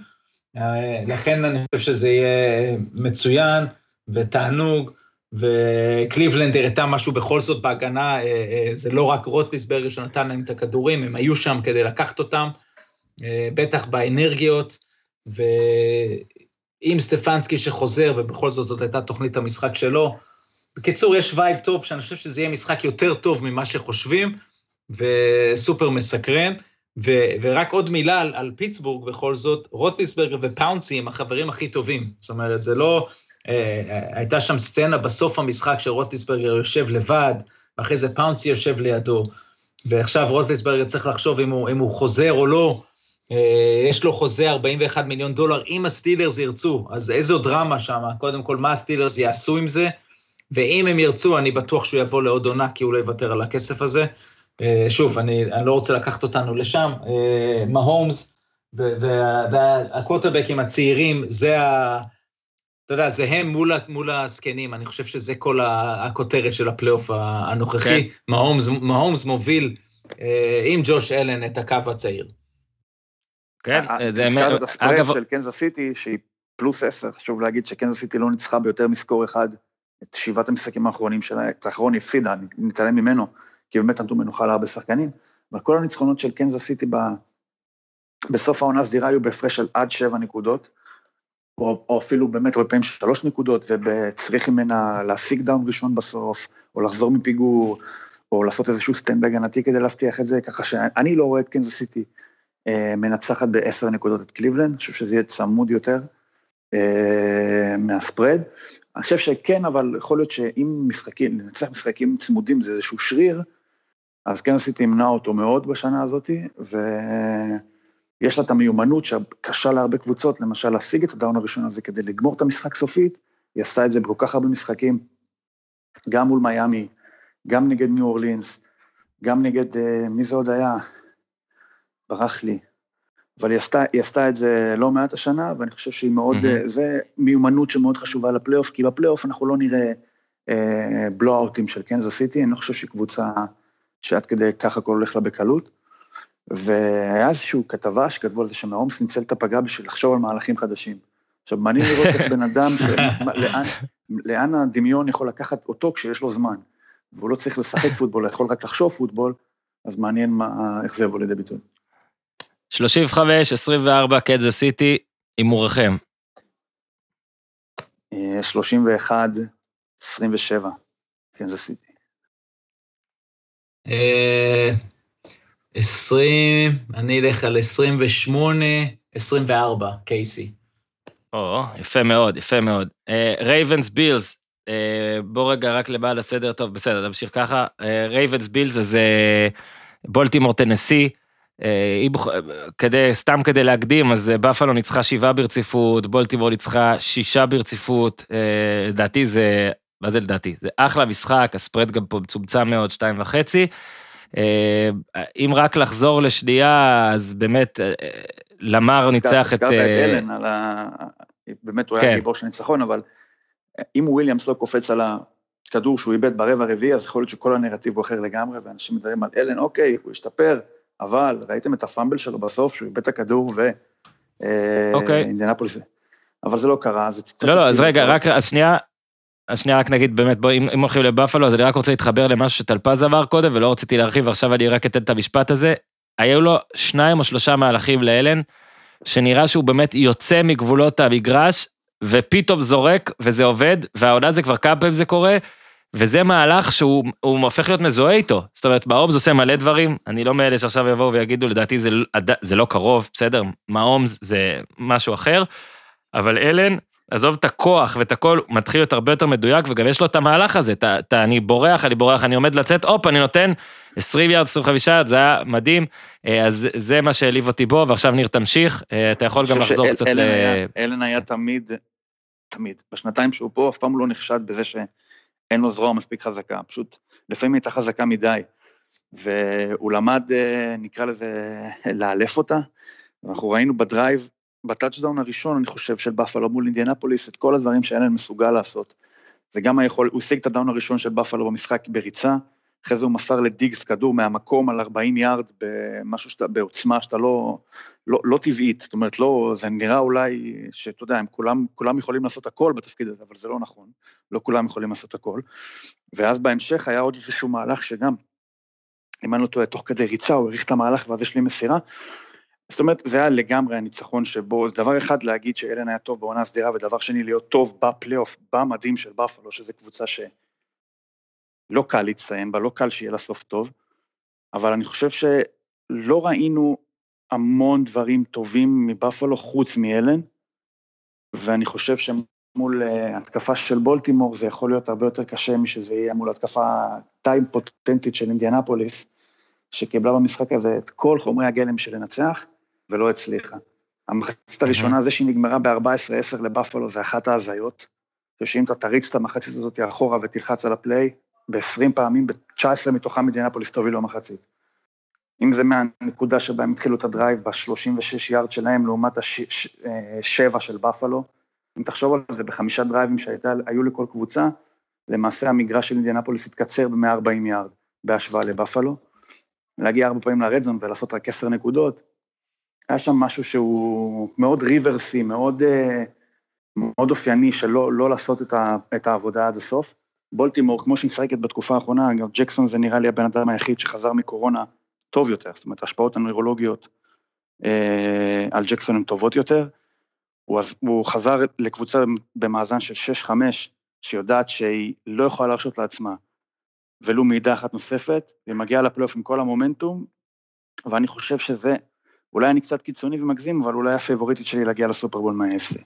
אה, לכן אני חושב שזה יהיה מצוין ותענוג. וקליבלנד הראתה משהו בכל זאת בהגנה, אה, אה, זה לא רק רוטליסברגר שנתן להם את הכדורים, הם היו שם כדי לקחת אותם, אה, בטח באנרגיות, ועם סטפנסקי שחוזר, ובכל זאת זאת הייתה תוכנית המשחק שלו. בקיצור, יש vibe טוב, שאני חושב שזה יהיה משחק יותר טוב ממה שחושבים, וסופר מסקרן. ו- ורק עוד מילה על, על פיטסבורג בכל זאת, רוטליסברגר ופאונסי הם החברים הכי טובים. זאת אומרת, זה לא... אה, הייתה שם סצנה בסוף המשחק שרוטליסברגר יושב לבד, ואחרי זה פאונסי יושב לידו, ועכשיו רוטליסברגר צריך לחשוב אם הוא, אם הוא חוזר או לא. אה, יש לו חוזה 41 מיליון דולר, אם הסטילרס ירצו, אז איזו דרמה שם, קודם כל, מה הסטילרס יעשו עם זה, ואם הם ירצו, אני בטוח שהוא יבוא לעוד עונה, כי הוא לא יוותר על הכסף הזה. אה, שוב, אני, אני לא רוצה לקחת אותנו לשם. אה, מהומס והקווטרבקים הצעירים, זה ה... אתה יודע, זה הם מול, מול הזקנים, אני חושב שזה כל הכותרת של הפלייאוף הנוכחי. כן. מהומס, מהומס מוביל אה, עם ג'וש אלן את הקו הצעיר. כן, אה, זה... הזכרת את הספרד אגב, של קנזס סיטי, שהיא פלוס 10, חשוב להגיד שקנזס סיטי לא ניצחה ביותר מ score אחד את שבעת המשחקים האחרונים שלה, את האחרון היא הפסידה, נתעלם ממנו, כי באמת נתנו מנוחה להרבה שחקנים, אבל כל הניצחונות של קנזס סיטי ב... בסוף העונה הסדירה היו בהפרש של עד שבע נקודות, או, או אפילו באמת הרבה פעמים שלוש נקודות, וצריך ממנה להשיג down ראשון בסוף, או לחזור מפיגור, או לעשות איזשהו stand הגנתי כדי להבטיח את זה, ככה שאני לא רואה את קנזס סיטי אה, מנצחת בעשר נקודות את קליבלנד, אני חושב שזה יהיה צמוד יותר אה, מהספרד. אני חושב שכן, אבל יכול להיות שאם משחקים, לנצח משחקים צמודים זה איזשהו שריר, אז קנזס סיטי ימנע אותו מאוד בשנה הזאת, ויש לה את המיומנות שקשה להרבה קבוצות, למשל להשיג את הדאון הראשון הזה כדי לגמור את המשחק סופית, היא עשתה את זה בכל כך הרבה משחקים, גם מול מיאמי, גם נגד ניו אורלינס, גם נגד, אה, מי זה עוד היה? ברח לי. אבל היא עשתה, היא עשתה את זה לא מעט השנה, ואני חושב שהיא מאוד, mm-hmm. זה מיומנות שמאוד חשובה לפלייאוף, כי בפלייאוף אנחנו לא נראה אה, בלואאוטים של קנזס סיטי, אני לא חושב שהיא קבוצה שעד כדי ככה הכל הולך לה בקלות. והיה איזושהי כתבה שכתבו על זה שמהומס ניצל את הפגרה בשביל לחשוב על מהלכים חדשים. עכשיו, מעניין לראות איך בן אדם, לאן, לאן הדמיון יכול לקחת אותו כשיש לו זמן, והוא לא צריך לשחק פוטבול, הוא יכול רק לחשוב פוטבול, אז מעניין מה, איך זה יבוא לידי ביטוי. 35, 24, קנזס סיטי, הימוריכם. אה, 31, 27, קנזס סיטי. אה, 20, אני אלך על 28, 24, קייסי. או, יפה מאוד, יפה מאוד. רייבנס בילס, בוא רגע רק לבעל הסדר, טוב, בסדר, תמשיך ככה. רייבנס בילס, אז אה, בולטימור טנסי, אה, כדי, סתם כדי להקדים, אז אה, בפלו ניצחה שבעה ברציפות, בולטימור ניצחה שישה ברציפות, אה, לדעתי זה, מה זה לדעתי? זה אחלה משחק, ה spread גם פה מצומצם מאוד, שתיים וחצי. אה, אם רק לחזור לשנייה, אז באמת, אה, למר ניצח את... הזכרת את אה, אלן, על ה... באמת הוא כן. היה גיבור של ניצחון, אבל אם וויליאמס לא קופץ על הכדור שהוא איבד ברבע הרביעי, אז יכול להיות שכל הנרטיב הוא אחר לגמרי, ואנשים מדברים על אלן, אוקיי, הוא השתפר, אבל ראיתם את הפאמבל שלו בסוף, שהוא איבד את הכדור ו... אוקיי. אינדיאנפוליס. אבל זה לא קרה, זה. לא, לא, אז רגע. רק, אז שנייה, אז שנייה, רק נגיד באמת, בוא, אם אם הולכים לבאפלו, אז אני רק רוצה להתחבר למשהו שטלפז אמר קודם, ולא רציתי להרחיב, עכשיו אני רק אתן את המשפט הזה. היו לו שניים או שלושה מהלכים לאלן, שנראה שהוא באמת יוצא מגבולות המגרש, ופתאום זורק, וזה עובד, והעונה זה כבר כמה פעמים זה קורה, וזה מהלך שהוא הוא הופך להיות מזוהה איתו. זאת אומרת, מעומס עושה מלא דברים, אני לא מאלה שעכשיו יבואו ויגידו, לדעתי זה, זה לא קרוב, בסדר? מעומס זה משהו אחר, אבל אלן, עזוב את הכוח ואת הכל, מתחיל להיות הרבה יותר מדויק, וגם יש לו את המהלך הזה, אתה, אני בורח, אני בורח, אני עומד לצאת, הופ, אני נותן 20 יארד, 25 יארד, זה היה מדהים, אה, אז זה מה שהעליב אותי בו, ועכשיו ניר תמשיך, אה, אתה יכול גם לחזור שאל- קצת אלן ל... היה- אלן היה תמיד, תמיד, בשנתיים שהוא פה, אף פעם הוא לא נחשד בזה שאין לו זרוע מספיק חזקה, פשוט לפעמים הייתה חזקה מדי, והוא למד, אה, נקרא לזה, לאלף אותה, ואנחנו ראינו ב drive, בטאצ'דאון הראשון, אני חושב, של בפלו מול אינדיאנפוליס, את כל הדברים שאלן מסוגל לעשות. זה גם היכול, הוא השיג את הדאון הראשון של בפלו במשחק בריצה, אחרי זה הוא מסר לדיגס כדור מהמקום על 40 יארד במשהו שאתה, בעוצמה שאתה לא, לא, לא טבעית, זאת אומרת, לא, זה נראה אולי שאתה יודע, הם כולם, כולם יכולים לעשות הכל בתפקיד הזה, אבל זה לא נכון, לא כולם יכולים לעשות הכל. ואז בהמשך היה עוד איזשהו מהלך שגם, אם אני לא טועה, תוך כדי ריצה, הוא האריך את המהלך ואז יש לי מסירה. זאת אומרת, זה היה לגמרי הניצחון שבו, דבר אחד להגיד שאלן היה טוב בעונה הסדירה, ודבר שני להיות טוב בפלייאוף, במדים של בפלו, שזו קבוצה שלא קל להצטיין בה, לא קל שיהיה לה סוף טוב, אבל אני חושב שלא ראינו המון דברים טובים מבפלו חוץ מאלן, ואני חושב שמול אה, התקפה של בולטימור זה יכול להיות הרבה יותר קשה משזה יהיה מול התקפה די פוטנטית של אינדיאנפוליס, שקיבלה במשחק הזה את כל חומרי הגלם של לנצח, ולא הצליחה. המחצית הראשונה, זה שהיא נגמרה ב-14-10 לבפלו, זה אחת ההזיות. שאם אתה תריץ את המחצית הזאת אחורה ותלחץ על הפליי, ב-20 פעמים, ב-19 מתוכם אינדיאנפוליס תוביל במחצית. אם זה מהנקודה שבה הם התחילו את ה drive ב-36 יארד שלהם, לעומת השבע של בפלו, אם תחשוב על זה, בחמישה דרייבים שהיו לכל קבוצה, למעשה המגרש של אינדיאנפוליס התקצר ב-140 יארד, בהשוואה לבפלו. להגיע ארבע פעמים ל red zone ולעשות רק עשר נקודות, היה שם משהו שהוא מאוד ריברסי, מאוד, אה, מאוד אופייני שלא לא לעשות את, ה, את העבודה עד הסוף. בולטימור, כמו שהיא משחקת בתקופה האחרונה, אגב, ג'קסון זה נראה לי הבן אדם היחיד שחזר מקורונה טוב יותר, זאת אומרת, ההשפעות הנוירולוגיות אה, על ג'קסון הן טובות יותר. הוא, הוא חזר לקבוצה במאזן של 6-5, שיודעת שהיא לא יכולה להרשות לעצמה ולו מעידה אחת נוספת, ומגיעה לפלייאוף עם כל המומנטום, ואני חושב שזה, אולי אני קצת קיצוני ומגזים, אבל אולי הפייבוריטית שלי להגיע לסופרבול מה-FC.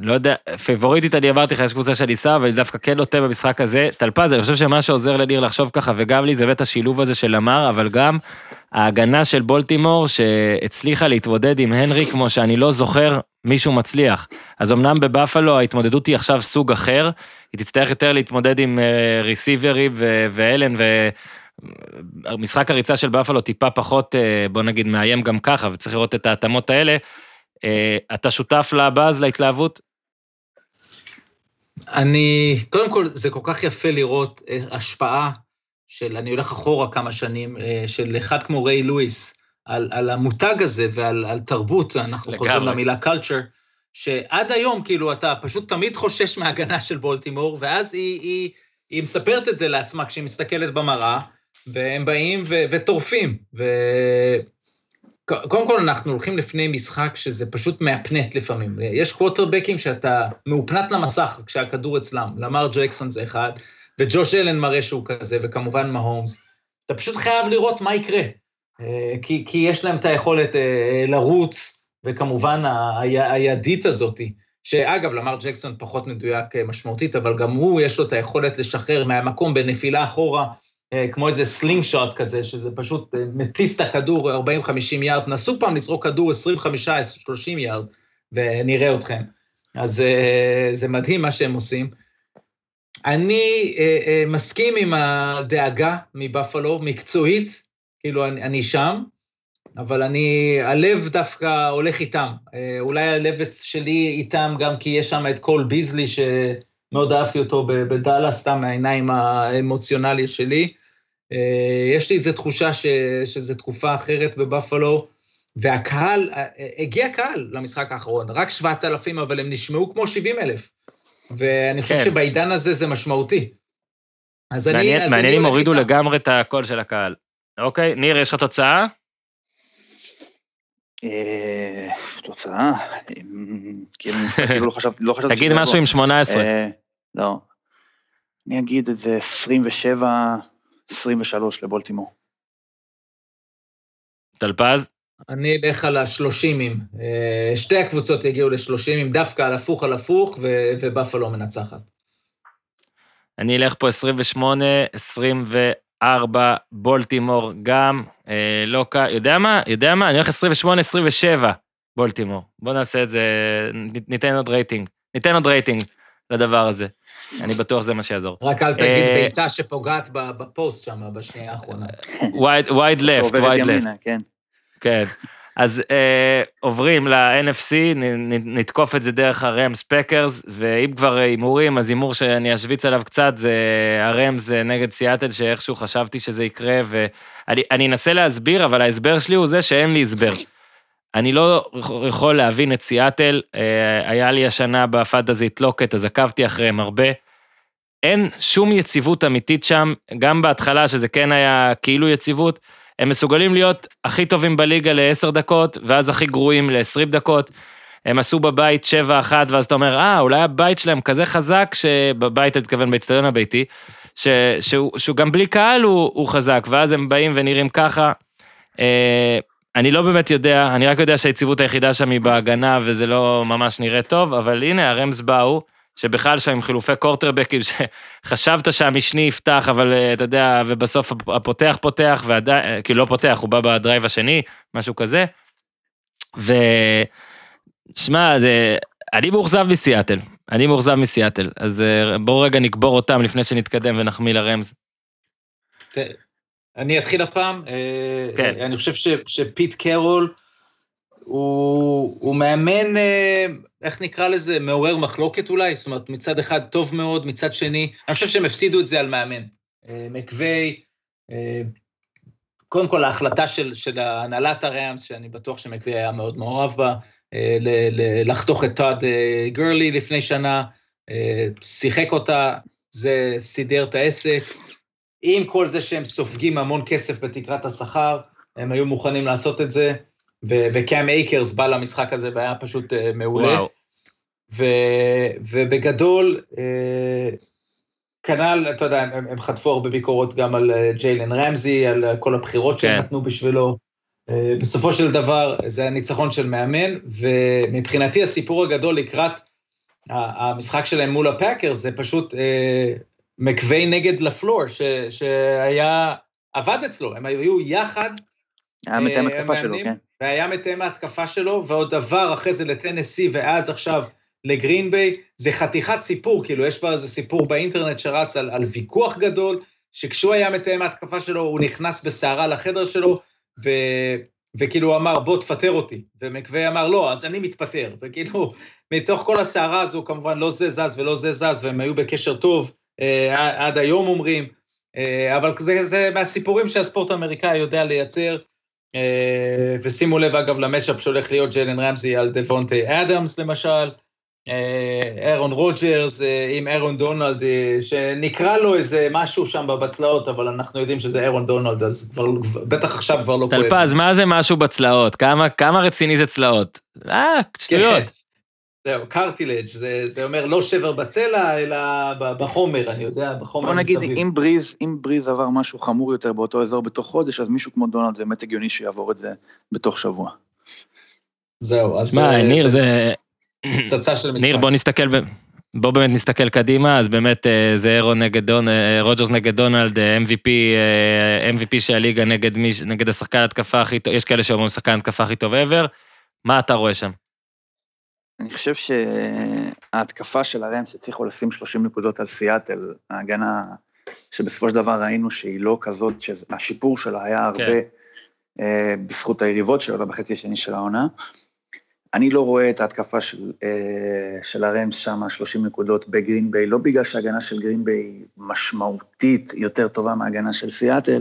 לא יודע, פייבוריטית אני אמרתי לך, יש קבוצה שאני שם, אבל דווקא כן נוטה במשחק הזה. טלפז, אני חושב שמה שעוזר לניר לחשוב ככה, וגם לי, זה באמת השילוב הזה של אמר, אבל גם ההגנה של בולטימור, שהצליחה להתמודד עם הנרי כמו שאני לא זוכר מישהו מצליח. אז אמנם בבפלו ההתמודדות היא עכשיו סוג אחר, היא תצטרך יותר להתמודד עם ריסיברים ואלן, ומשחק הריצה של בפלו טיפה פחות, בוא נגיד, מאיים גם ככה, וצריך לראות את ההתאמות האלה. אתה שותף לבאז, להתלהבות? אני, קודם כל, זה כל כך יפה לראות השפעה של, אני הולך אחורה כמה שנים, של אחד כמו ריי לואיס, על, על המותג הזה ועל על תרבות, אנחנו לגמרי. חוזרים למילה culture, שעד היום, כאילו, אתה פשוט תמיד חושש מההגנה של בולטימור, ואז היא, היא, היא מספרת את זה לעצמה כשהיא מסתכלת במראה, והם באים ו, וטורפים. ו... קודם כל, אנחנו הולכים לפני משחק שזה פשוט מהפנט לפעמים. יש קווטרבקים שאתה מאופנת למסך כשהכדור אצלם. למר ג'קסון זה אחד, וג'וש אלן מראה שהוא כזה, וכמובן מהומס. אתה פשוט חייב לראות מה יקרה. כי, כי יש להם את היכולת לרוץ, וכמובן הידית הזאת, שאגב, למר ג'קסון פחות מדויק משמעותית, אבל גם הוא, יש לו את היכולת לשחרר מהמקום בנפילה אחורה, כמו איזה slingshot כזה, שזה פשוט מטיס את הכדור 40-50 יארד, נסו פעם לזרוק כדור 25-30 יארד, ונראה אתכם. אז זה מדהים מה שהם עושים. אני מסכים עם הדאגה מבפלו, מקצועית, כאילו אני, אני שם, אבל אני, הלב דווקא הולך איתם. אולי הלב שלי איתם גם כי יש שם את קול ביזלי, שמאוד אהבתי אותו בדאלה, סתם מהעיניים האמוציונלי שלי. יש לי איזו תחושה ש, שזו תקופה אחרת בבפלו, והקהל, הגיע קהל למשחק האחרון, רק 7,000, אבל הם נשמעו כמו 70,000. ואני חושב כן. שבעידן הזה זה משמעותי. אז מעניין, אני... מעניין אם הורידו לגמרי את הקול של הקהל. אוקיי, ניר, יש לך תוצאה? תוצאה? כאילו לא חשבתי... תגיד משהו עם 18. לא. אני אגיד את זה 27... 23 לבולטימור. טלפז? אני אלך על השלושימים. אה, שתי הקבוצות יגיעו לשלושימים, דווקא על הפוך על הפוך, ו- ובאפלו מנצחת. אני אלך פה 28, 24, בולטימור גם, אה, לא קל, יודע מה? יודע מה? אני הולך 28, 27, בולטימור. בוא נעשה את זה, ניתן עוד רייטינג. ניתן עוד רייטינג לדבר הזה. אני בטוח שזה מה שיעזור. רק אל תגיד אה, בעיטה שפוגעת ב- בפוסט שם, בשנייה האחרונה. wide left, שעוברת wide left. ימינה, כן. כן. אז אה, עוברים ל-NFC, נ, נ, נתקוף את זה דרך הרמס פקרס, ואם כבר הימורים, אז הימור שאני אשוויץ עליו קצת, זה הרמס נגד סיאטל, שאיכשהו חשבתי שזה יקרה, ואני אני אנסה להסביר, אבל ההסבר שלי הוא זה שאין לי הסבר. אני לא יכול להבין את סיאטל, אה, היה לי השנה בפאנטזי לוקט, אז עקבתי אחריהם הרבה. אין שום יציבות אמיתית שם, גם בהתחלה, שזה כן היה כאילו יציבות, הם מסוגלים להיות הכי טובים בליגה ל-10 דקות, ואז הכי גרועים ל-20 דקות. הם עשו בבית 7-1, ואז אתה אומר, אה, אולי הבית שלהם כזה חזק, שבבית, אני מתכוון באצטדיון הביתי, ש, שהוא, שהוא גם בלי קהל הוא, הוא חזק, ואז הם באים ונראים ככה. אה, אני לא באמת יודע, אני רק יודע שהיציבות היחידה שם היא בהגנה, וזה לא ממש נראה טוב, אבל הנה, הרמס באו, שבכלל שם עם חילופי קורטרבקים, שחשבת שהמשני יפתח, אבל אה, אתה יודע, ובסוף הפותח פותח, ועדיין, כאילו לא פותח, הוא בא בדרייב השני, משהו כזה. ו... שמע, זה... אני מאוכזב מסיאטל, אני מאוכזב מסיאטל, אז אה, בואו רגע נקבור אותם לפני שנתקדם ונחמיא לרמז. ת- אני אתחיל הפעם. אה, כן. אני חושב ש, שפיט קרול הוא, הוא מאמן, אה, איך נקרא לזה, מעורר מחלוקת אולי, זאת אומרת, מצד אחד טוב מאוד, מצד שני, אני חושב שהם הפסידו את זה על מאמן. אה, מקווי, אה, קודם כל ההחלטה של, של הנהלת הראמס, שאני בטוח שמקווי היה מאוד מעורב בה, אה, לחתוך את אה, גרלי לפני שנה, שיחק אותה, זה סידר את העסק. עם כל זה שהם סופגים המון כסף בתקרת השכר, הם היו מוכנים לעשות את זה, וקאם אייקרס בא למשחק הזה והיה פשוט אה, מעולה. ו- ובגדול, אה, כנ"ל, אתה יודע, הם, הם חטפו הרבה ביקורות גם על אה, ג'יילן רמזי, על אה, כל הבחירות שהם כן. נתנו בשבילו. אה, בסופו של דבר, זה הניצחון של מאמן, ומבחינתי הסיפור הגדול לקראת המשחק שלהם מול הפאקרס, זה פשוט אה, מקווי נגד לפלור, ש, שהיה, עבד אצלו, הם היו יחד, היה מתאם אה, התקפה שלו, כן. והיה מתאם ההתקפה שלו, ועוד דבר אחרי זה לטנסי, ואז עכשיו לגרין ביי, זה חתיכת סיפור, כאילו, יש כבר איזה סיפור באינטרנט שרץ על, על ויכוח גדול, שכשהוא היה מתאם ההתקפה שלו, הוא נכנס בסערה לחדר שלו, ו, וכאילו הוא אמר, בוא תפטר אותי. ומקווי אמר, לא, אז אני מתפטר. וכאילו, מתוך כל הסערה הזו, כמובן, לא זה זז ולא זה זז, והם היו בקשר טוב, אה, עד היום אומרים, אה, אבל זה, זה מהסיפורים שהספורט האמריקאי יודע לייצר. אה, ושימו לב, אגב, למשאפ שהולך להיות ג'לן רמזי על דוונטי אדמס, למשל. אה, אירון רוג'רס אה, עם אירון דונלד, שנקרא לו איזה משהו שם בצלעות, אבל אנחנו יודעים שזה אירון דונלד, אז כבר, בטח עכשיו כבר לא כואב. טלפז, מה זה משהו בצלעות? כמה, כמה רציני זה צלעות? אה, שטויות. זהו, cartilage, זה, זה אומר לא שבר בצלע, אלא בחומר, אני יודע, בחומר בוא נגיד, מסביב. אם בריז, אם בריז עבר משהו חמור יותר באותו אזור בתוך חודש, אז מישהו כמו דונלד זה באמת הגיוני שיעבור את זה בתוך שבוע. זהו, אז... מה, אה, ניר, זה זה... פצצה של משחק. ניר, בוא נסתכל, ב... בוא באמת נסתכל קדימה, אז באמת אה, זה אירו נגד דון, אה, רוג'רס נגד דונלד, MVP, MVP של הליגה נגד מי, נגד השחקן התקפה הכי טוב, יש כאלה שאומרים שחקן התקפה הכי טוב ever, מה אתה רואה שם? אני חושב שההתקפה של הרמס הצליחו לשים 30 נקודות על סיאטל, ההגנה שבסופו של דבר ראינו שהיא לא כזאת, שהשיפור שלה היה הרבה כן. אה, בזכות היריבות שלו בחצי השני של העונה. אני לא רואה את ההתקפה של, אה, של הרמס שם, 30 נקודות בגרין ביי, לא בגלל שההגנה של גרין ביי משמעותית יותר טובה מההגנה של סיאטל,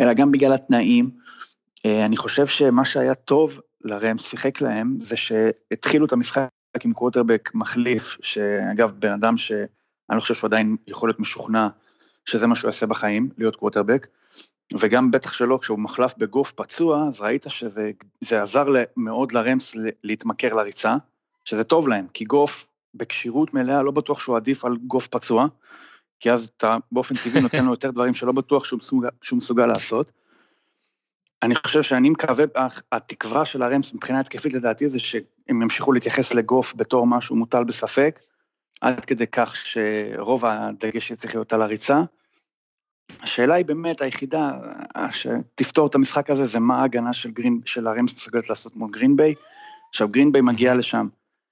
אלא גם בגלל התנאים. אה, אני חושב שמה שהיה טוב לרמס שיחק להם, זה שהתחילו את המשחק עם קווטרבק מחליף, שאגב, בן אדם שאני לא חושב שהוא עדיין יכול להיות משוכנע שזה מה שהוא יעשה בחיים, להיות קווטרבק, וגם בטח שלא, כשהוא מחלף בגוף פצוע, אז ראית שזה זה עזר מאוד לרמס להתמכר לריצה, שזה טוב להם, כי גוף בכשירות מלאה לא בטוח שהוא עדיף על גוף פצוע, כי אז אתה באופן טבעי נותן לו יותר דברים שלא בטוח שהוא מסוגל, שהוא מסוגל לעשות. אני חושב שאני מקווה, התקווה של הרמס מבחינה התקפית לדעתי זה שהם ימשיכו להתייחס לגוף בתור משהו מוטל בספק, עד כדי כך שרוב הדגש צריך להיות על הריצה. השאלה היא באמת היחידה שתפתור את המשחק הזה, זה מה ההגנה של, גרין, של הרמס מסוגלת לעשות מול גרינביי. עכשיו גרינביי מגיע לשם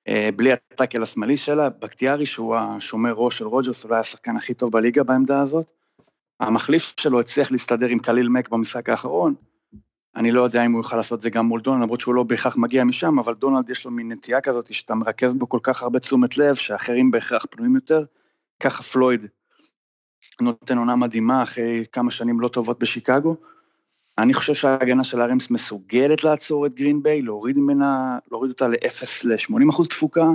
אה, בלי הטאקל השמאלי שלה, בקטיארי שהוא השומר ראש של רוג'רס, אולי השחקן הכי טוב בליגה בעמדה הזאת. המחליף שלו הצליח להסתדר עם קליל מק במשחק האחרון, אני לא יודע אם הוא יוכל לעשות את זה גם מול דונלד, למרות שהוא לא בהכרח מגיע משם, אבל דונלד יש לו מין נטייה כזאת שאתה מרכז בו כל כך הרבה תשומת לב, שאחרים בהכרח פנויים יותר. ככה פלויד נותן עונה מדהימה אחרי כמה שנים לא טובות בשיקגו. אני חושב שההגנה של הראמס מסוגלת לעצור את גרין ביי, להוריד ממנה, להוריד אותה ל-0 ל-80 אחוז תפוקה,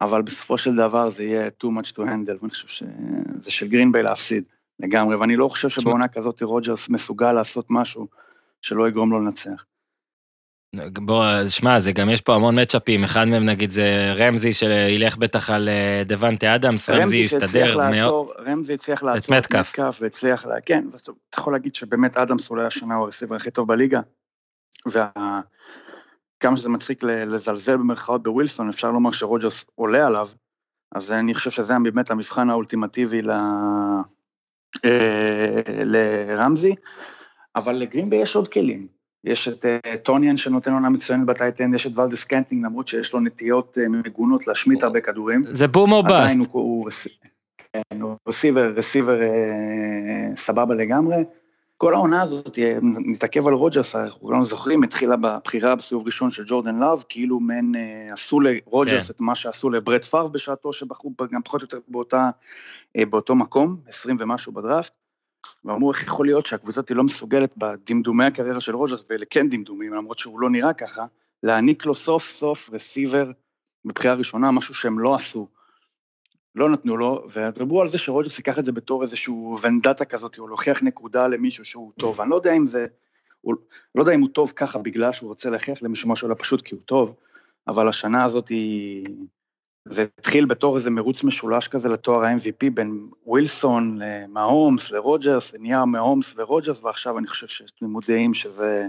אבל בסופו של דבר זה יהיה too much to handle, ואני חושב שזה של גרין ביי להפסיד לגמרי, ואני לא חושב שבעונה כזאת רוג'רס מסוגל לעשות משהו שלא יגרום לו לנצח. בוא, שמע, זה גם יש פה המון מצ'אפים, אחד מהם נגיד זה רמזי שילך בטח על אה, דוונטה אדמס, רמזי יסתדר מאוד. רמזי הצליח לעצור את מטקאף והצליח, כן, אתה יכול להגיד שבאמת אדמס אולי השנה הוא הרסיבר הכי טוב בליגה, וכמה שזה מצחיק לזלזל במרכאות בווילסון, אפשר לומר שרוג'רס עולה עליו, אז אני חושב שזה באמת המבחן האולטימטיבי אה, לרמזי. אבל לגרינבי יש עוד כלים. יש את אה, טוניאן שנותן עונה מצוינת ב tight end, יש את ולדס סקנטלינג, למרות שיש לו נטיות אה, מגונות להשמיט הרבה כדורים. זה בום או bust. עדיין הוא, כן, הוא רסיבר, רסיבר אה, סבבה לגמרי. כל העונה הזאת, נתעכב על רוג'רס, אנחנו כולנו זוכרים, התחילה בבחירה בסיבוב ראשון של ג'ורדן לאב, כאילו מעין אה, עשו לרוג'רס כן. את מה שעשו לברט פארב בשעתו, שבחרו גם פחות או יותר באותה, באותו מקום, 20 ומשהו בדראפט. ואמרו איך יכול להיות שהקבוצה היא לא מסוגלת בדמדומי הקריירה של רוג'רס, ואלה כן דמדומים, למרות שהוא לא נראה ככה, להעניק לו סוף סוף רסיבר בבחירה ראשונה, משהו שהם לא עשו. לא נתנו לו, ודיברו על זה שרוג'רס ייקח את זה בתור איזשהו ונדטה כזאת, או להוכיח נקודה למישהו שהוא טוב. אני לא יודע אם זה, הוא, לא יודע אם הוא טוב ככה בגלל שהוא רוצה להוכיח למישהו משהו, אלא פשוט כי הוא טוב, אבל השנה הזאת היא... זה התחיל בתור איזה מרוץ משולש כזה לתואר ה-MVP בין ווילסון למהומס לרוג'רס, זה נהיה מהומס ורוג'רס, ועכשיו אני חושב שיש תמימות דעים שזה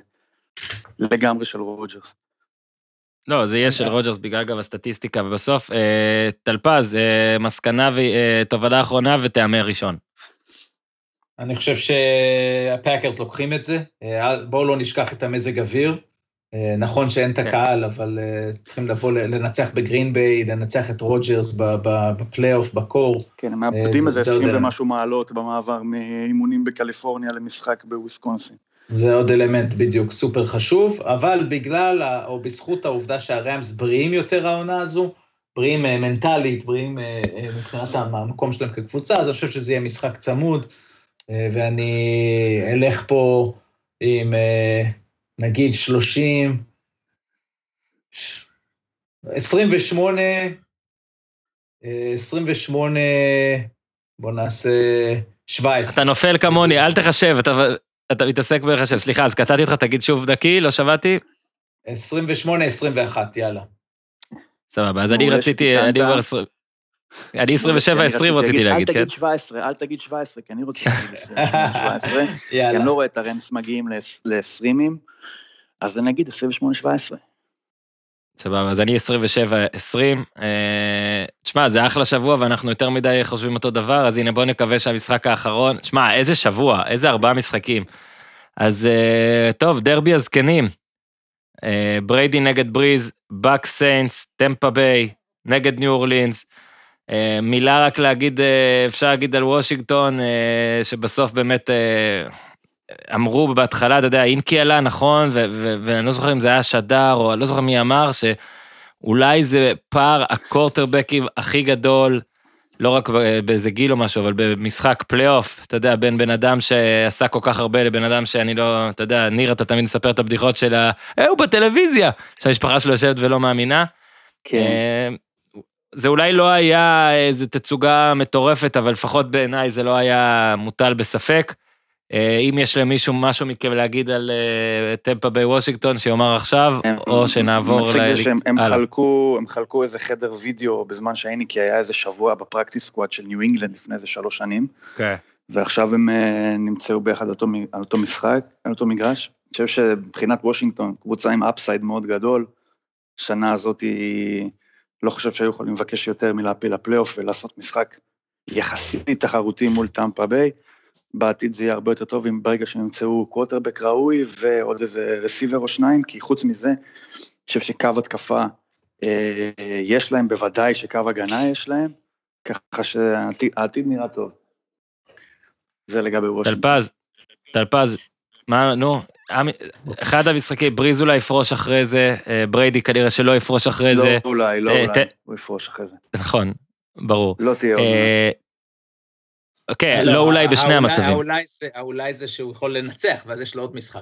לגמרי של רוג'רס. לא, זה יהיה של רוג'רס בגלל אגב הסטטיסטיקה, ובסוף, אה, טלפז, אה, מסקנה ותובנה אה, אחרונה ותהמר ראשון. אני חושב שהפאקרס לוקחים את זה, אה, בואו לא נשכח את המזג אוויר. אה, נכון שאין את כן. הקהל, אבל אה, צריכים לבוא לנצח בגרין ביי, לנצח את רוג'רס בפלייאוף, בקור. כן, הם מאבדים איזה 20 ומשהו מעלות במעבר מאימונים בקליפורניה למשחק בוויסקונסין. זה עוד אלמנט בדיוק סופר חשוב, אבל בגלל, או בזכות העובדה שהרמס בריאים יותר העונה הזו, בריאים אה, מנטלית, בריאים מבחינת המקום שלהם כקבוצה, אז אני חושב שזה יהיה משחק צמוד, ואני אלך פה עם נגיד 30, 28, 28, בוא נעשה 17. אתה נופל כמוני, אל תחשב, אתה, אתה מתעסק בלחשב. סליחה, אז קטעתי אותך, תגיד שוב דקי, לא שמעתי. 28, 21, יאללה. סבבה, אז אני רציתי, אני אומר... אני 27-20 רציתי להגיד, כן? אל תגיד 17, אל תגיד 17, כי אני רוצה להגיד 17, כי אני לא רואה את הרמס מגיעים ל-20ים, אז אני אגיד 28-17. סבבה, אז אני 27-20. אה, תשמע, זה אחלה שבוע ואנחנו יותר מדי חושבים אותו דבר, אז הנה בוא נקווה שהמשחק האחרון, תשמע, איזה שבוע, איזה ארבעה משחקים. אז אה, טוב, דרבי הזקנים. אה, בריידי נגד בריז, באקס סיינטס, טמפה ביי, נגד ניו אורלינס. אה, מילה רק להגיד, אה, אפשר להגיד על וושינגטון, אה, שבסוף באמת אמרו בהתחלה, אתה יודע, הייניקי עלה, נכון, ואני לא זוכר אם זה היה שדר, או אני לא זוכר מי אמר, שאולי זה פער הקורטרבקים הכי גדול, לא רק באיזה גיל או משהו, אבל במשחק פלייאוף, אתה יודע, בין בן אדם שעשה כל כך הרבה לבן אדם שאני לא, אתה יודע, ניר, אתה תמיד מספר את הבדיחות של ה... אה, הוא בטלוויזיה, שהמשפחה שלו יושבת ולא מאמינה. כן. זה אולי לא היה איזו תצוגה מטורפת, אבל לפחות בעיניי זה לא היה מוטל בספק. אה, אם יש למישהו משהו מכם להגיד על אה, טמפה ביי וושינגטון, שיאמר עכשיו, הם, או שנעבור ל... מצחיק זה שהם הם חלקו, הם חלקו איזה חדר וידאו בזמן שהייניקי היה איזה שבוע ב practice squad של ניו אינגלנד לפני איזה שלוש שנים. כן. ועכשיו הם אה, נמצאו ביחד על אותו, על אותו משחק, על אותו מגרש. חושב שמבחינת וושינגטון, קבוצה עם upside מאוד גדול, שנה הזאת היא, לא חושב שהיו יכולים לבקש יותר מלהעפיל לפלייאוף ולעשות משחק יחסית תחרותי מול טמפה ביי. בעתיד זה יהיה הרבה יותר טוב אם ברגע שהם ימצאו קווטרבק ראוי ועוד איזה רסיבר או שניים, כי חוץ מזה, אני חושב שקו התקפה אה, יש להם, בוודאי שקו הגנה יש להם, ככה שהעתיד נראה טוב. זה לגבי וושינגטון. טלפז, טלפז, מה, נו, אחד המשחקים, בריז אולי יפרוש אחרי זה, אה, בריידי כנראה שלא יפרוש אחרי זה, לא אולי, לא ת- אולי, ת- הוא יפרוש אחרי זה. נכון, ברור. לא תהיה עוד. אה, כן, לא אולי בשני האולי- המצבים. האולי זה- האולי זה שהוא יכול לנצח, ואז יש לו עוד משחק.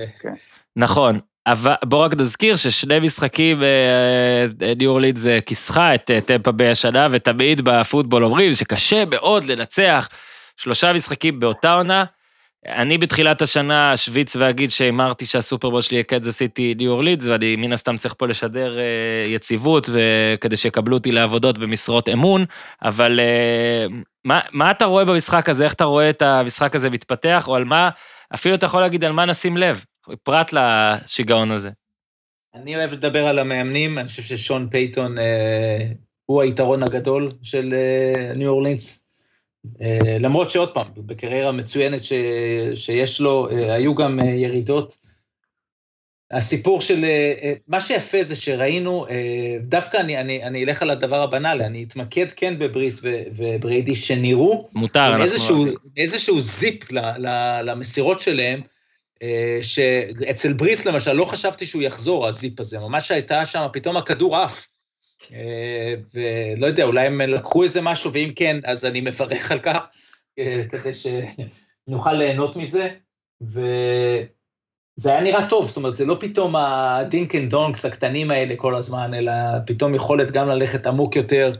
אה, נכון, אבל בוא רק נזכיר ששני משחקים, אה, ניו אורלינס אה, כיסחה את אה, טמפה ביי השנה, ותמיד בפוטבול אומרים שקשה מאוד לנצח שלושה משחקים באותה עונה. אני בתחילת השנה אשוויץ ואגיד שהימרתי שהסופרבול שלי יהיה קנזס סיטי ניו אורלינס, ואני מן הסתם צריך פה לשדר אה, יציבות, וכדי שיקבלו אותי לעבודות במשרות אמון, אבל אה, מה, מה אתה רואה במשחק הזה, איך אתה רואה את המשחק הזה מתפתח, או על מה, אפילו אתה יכול להגיד על מה נשים לב, פרט לשיגעון הזה. אני אוהב לדבר על המאמנים, אני חושב ששון פייתון אה, הוא היתרון הגדול של אה, ניו אורלינס. אה, למרות שעוד פעם, בקריירה מצוינת ש, שיש לו, אה, היו גם אה, ירידות. הסיפור של, מה שיפה זה שראינו, דווקא אני, אני, אני אלך על הדבר הבנאלי, אני אתמקד כן בבריס ו- ובריידי, שנראו מותר, אנחנו... איזשהו, איזשהו זיפ ל, ל, למסירות שלהם, שאצל בריס למשל, לא חשבתי שהוא יחזור, הזיפ הזה, ממש הייתה שם, פתאום הכדור עף. אה, ולא יודע, אולי הם לקחו איזה משהו, ואם כן, אז אני מברך על כך, אה, כדי שנוכל ליהנות מזה. וזה היה נראה טוב, זאת אומרת, זה לא פתאום ה dink and dunks הקטנים האלה כל הזמן, אלא פתאום יכולת גם ללכת עמוק יותר,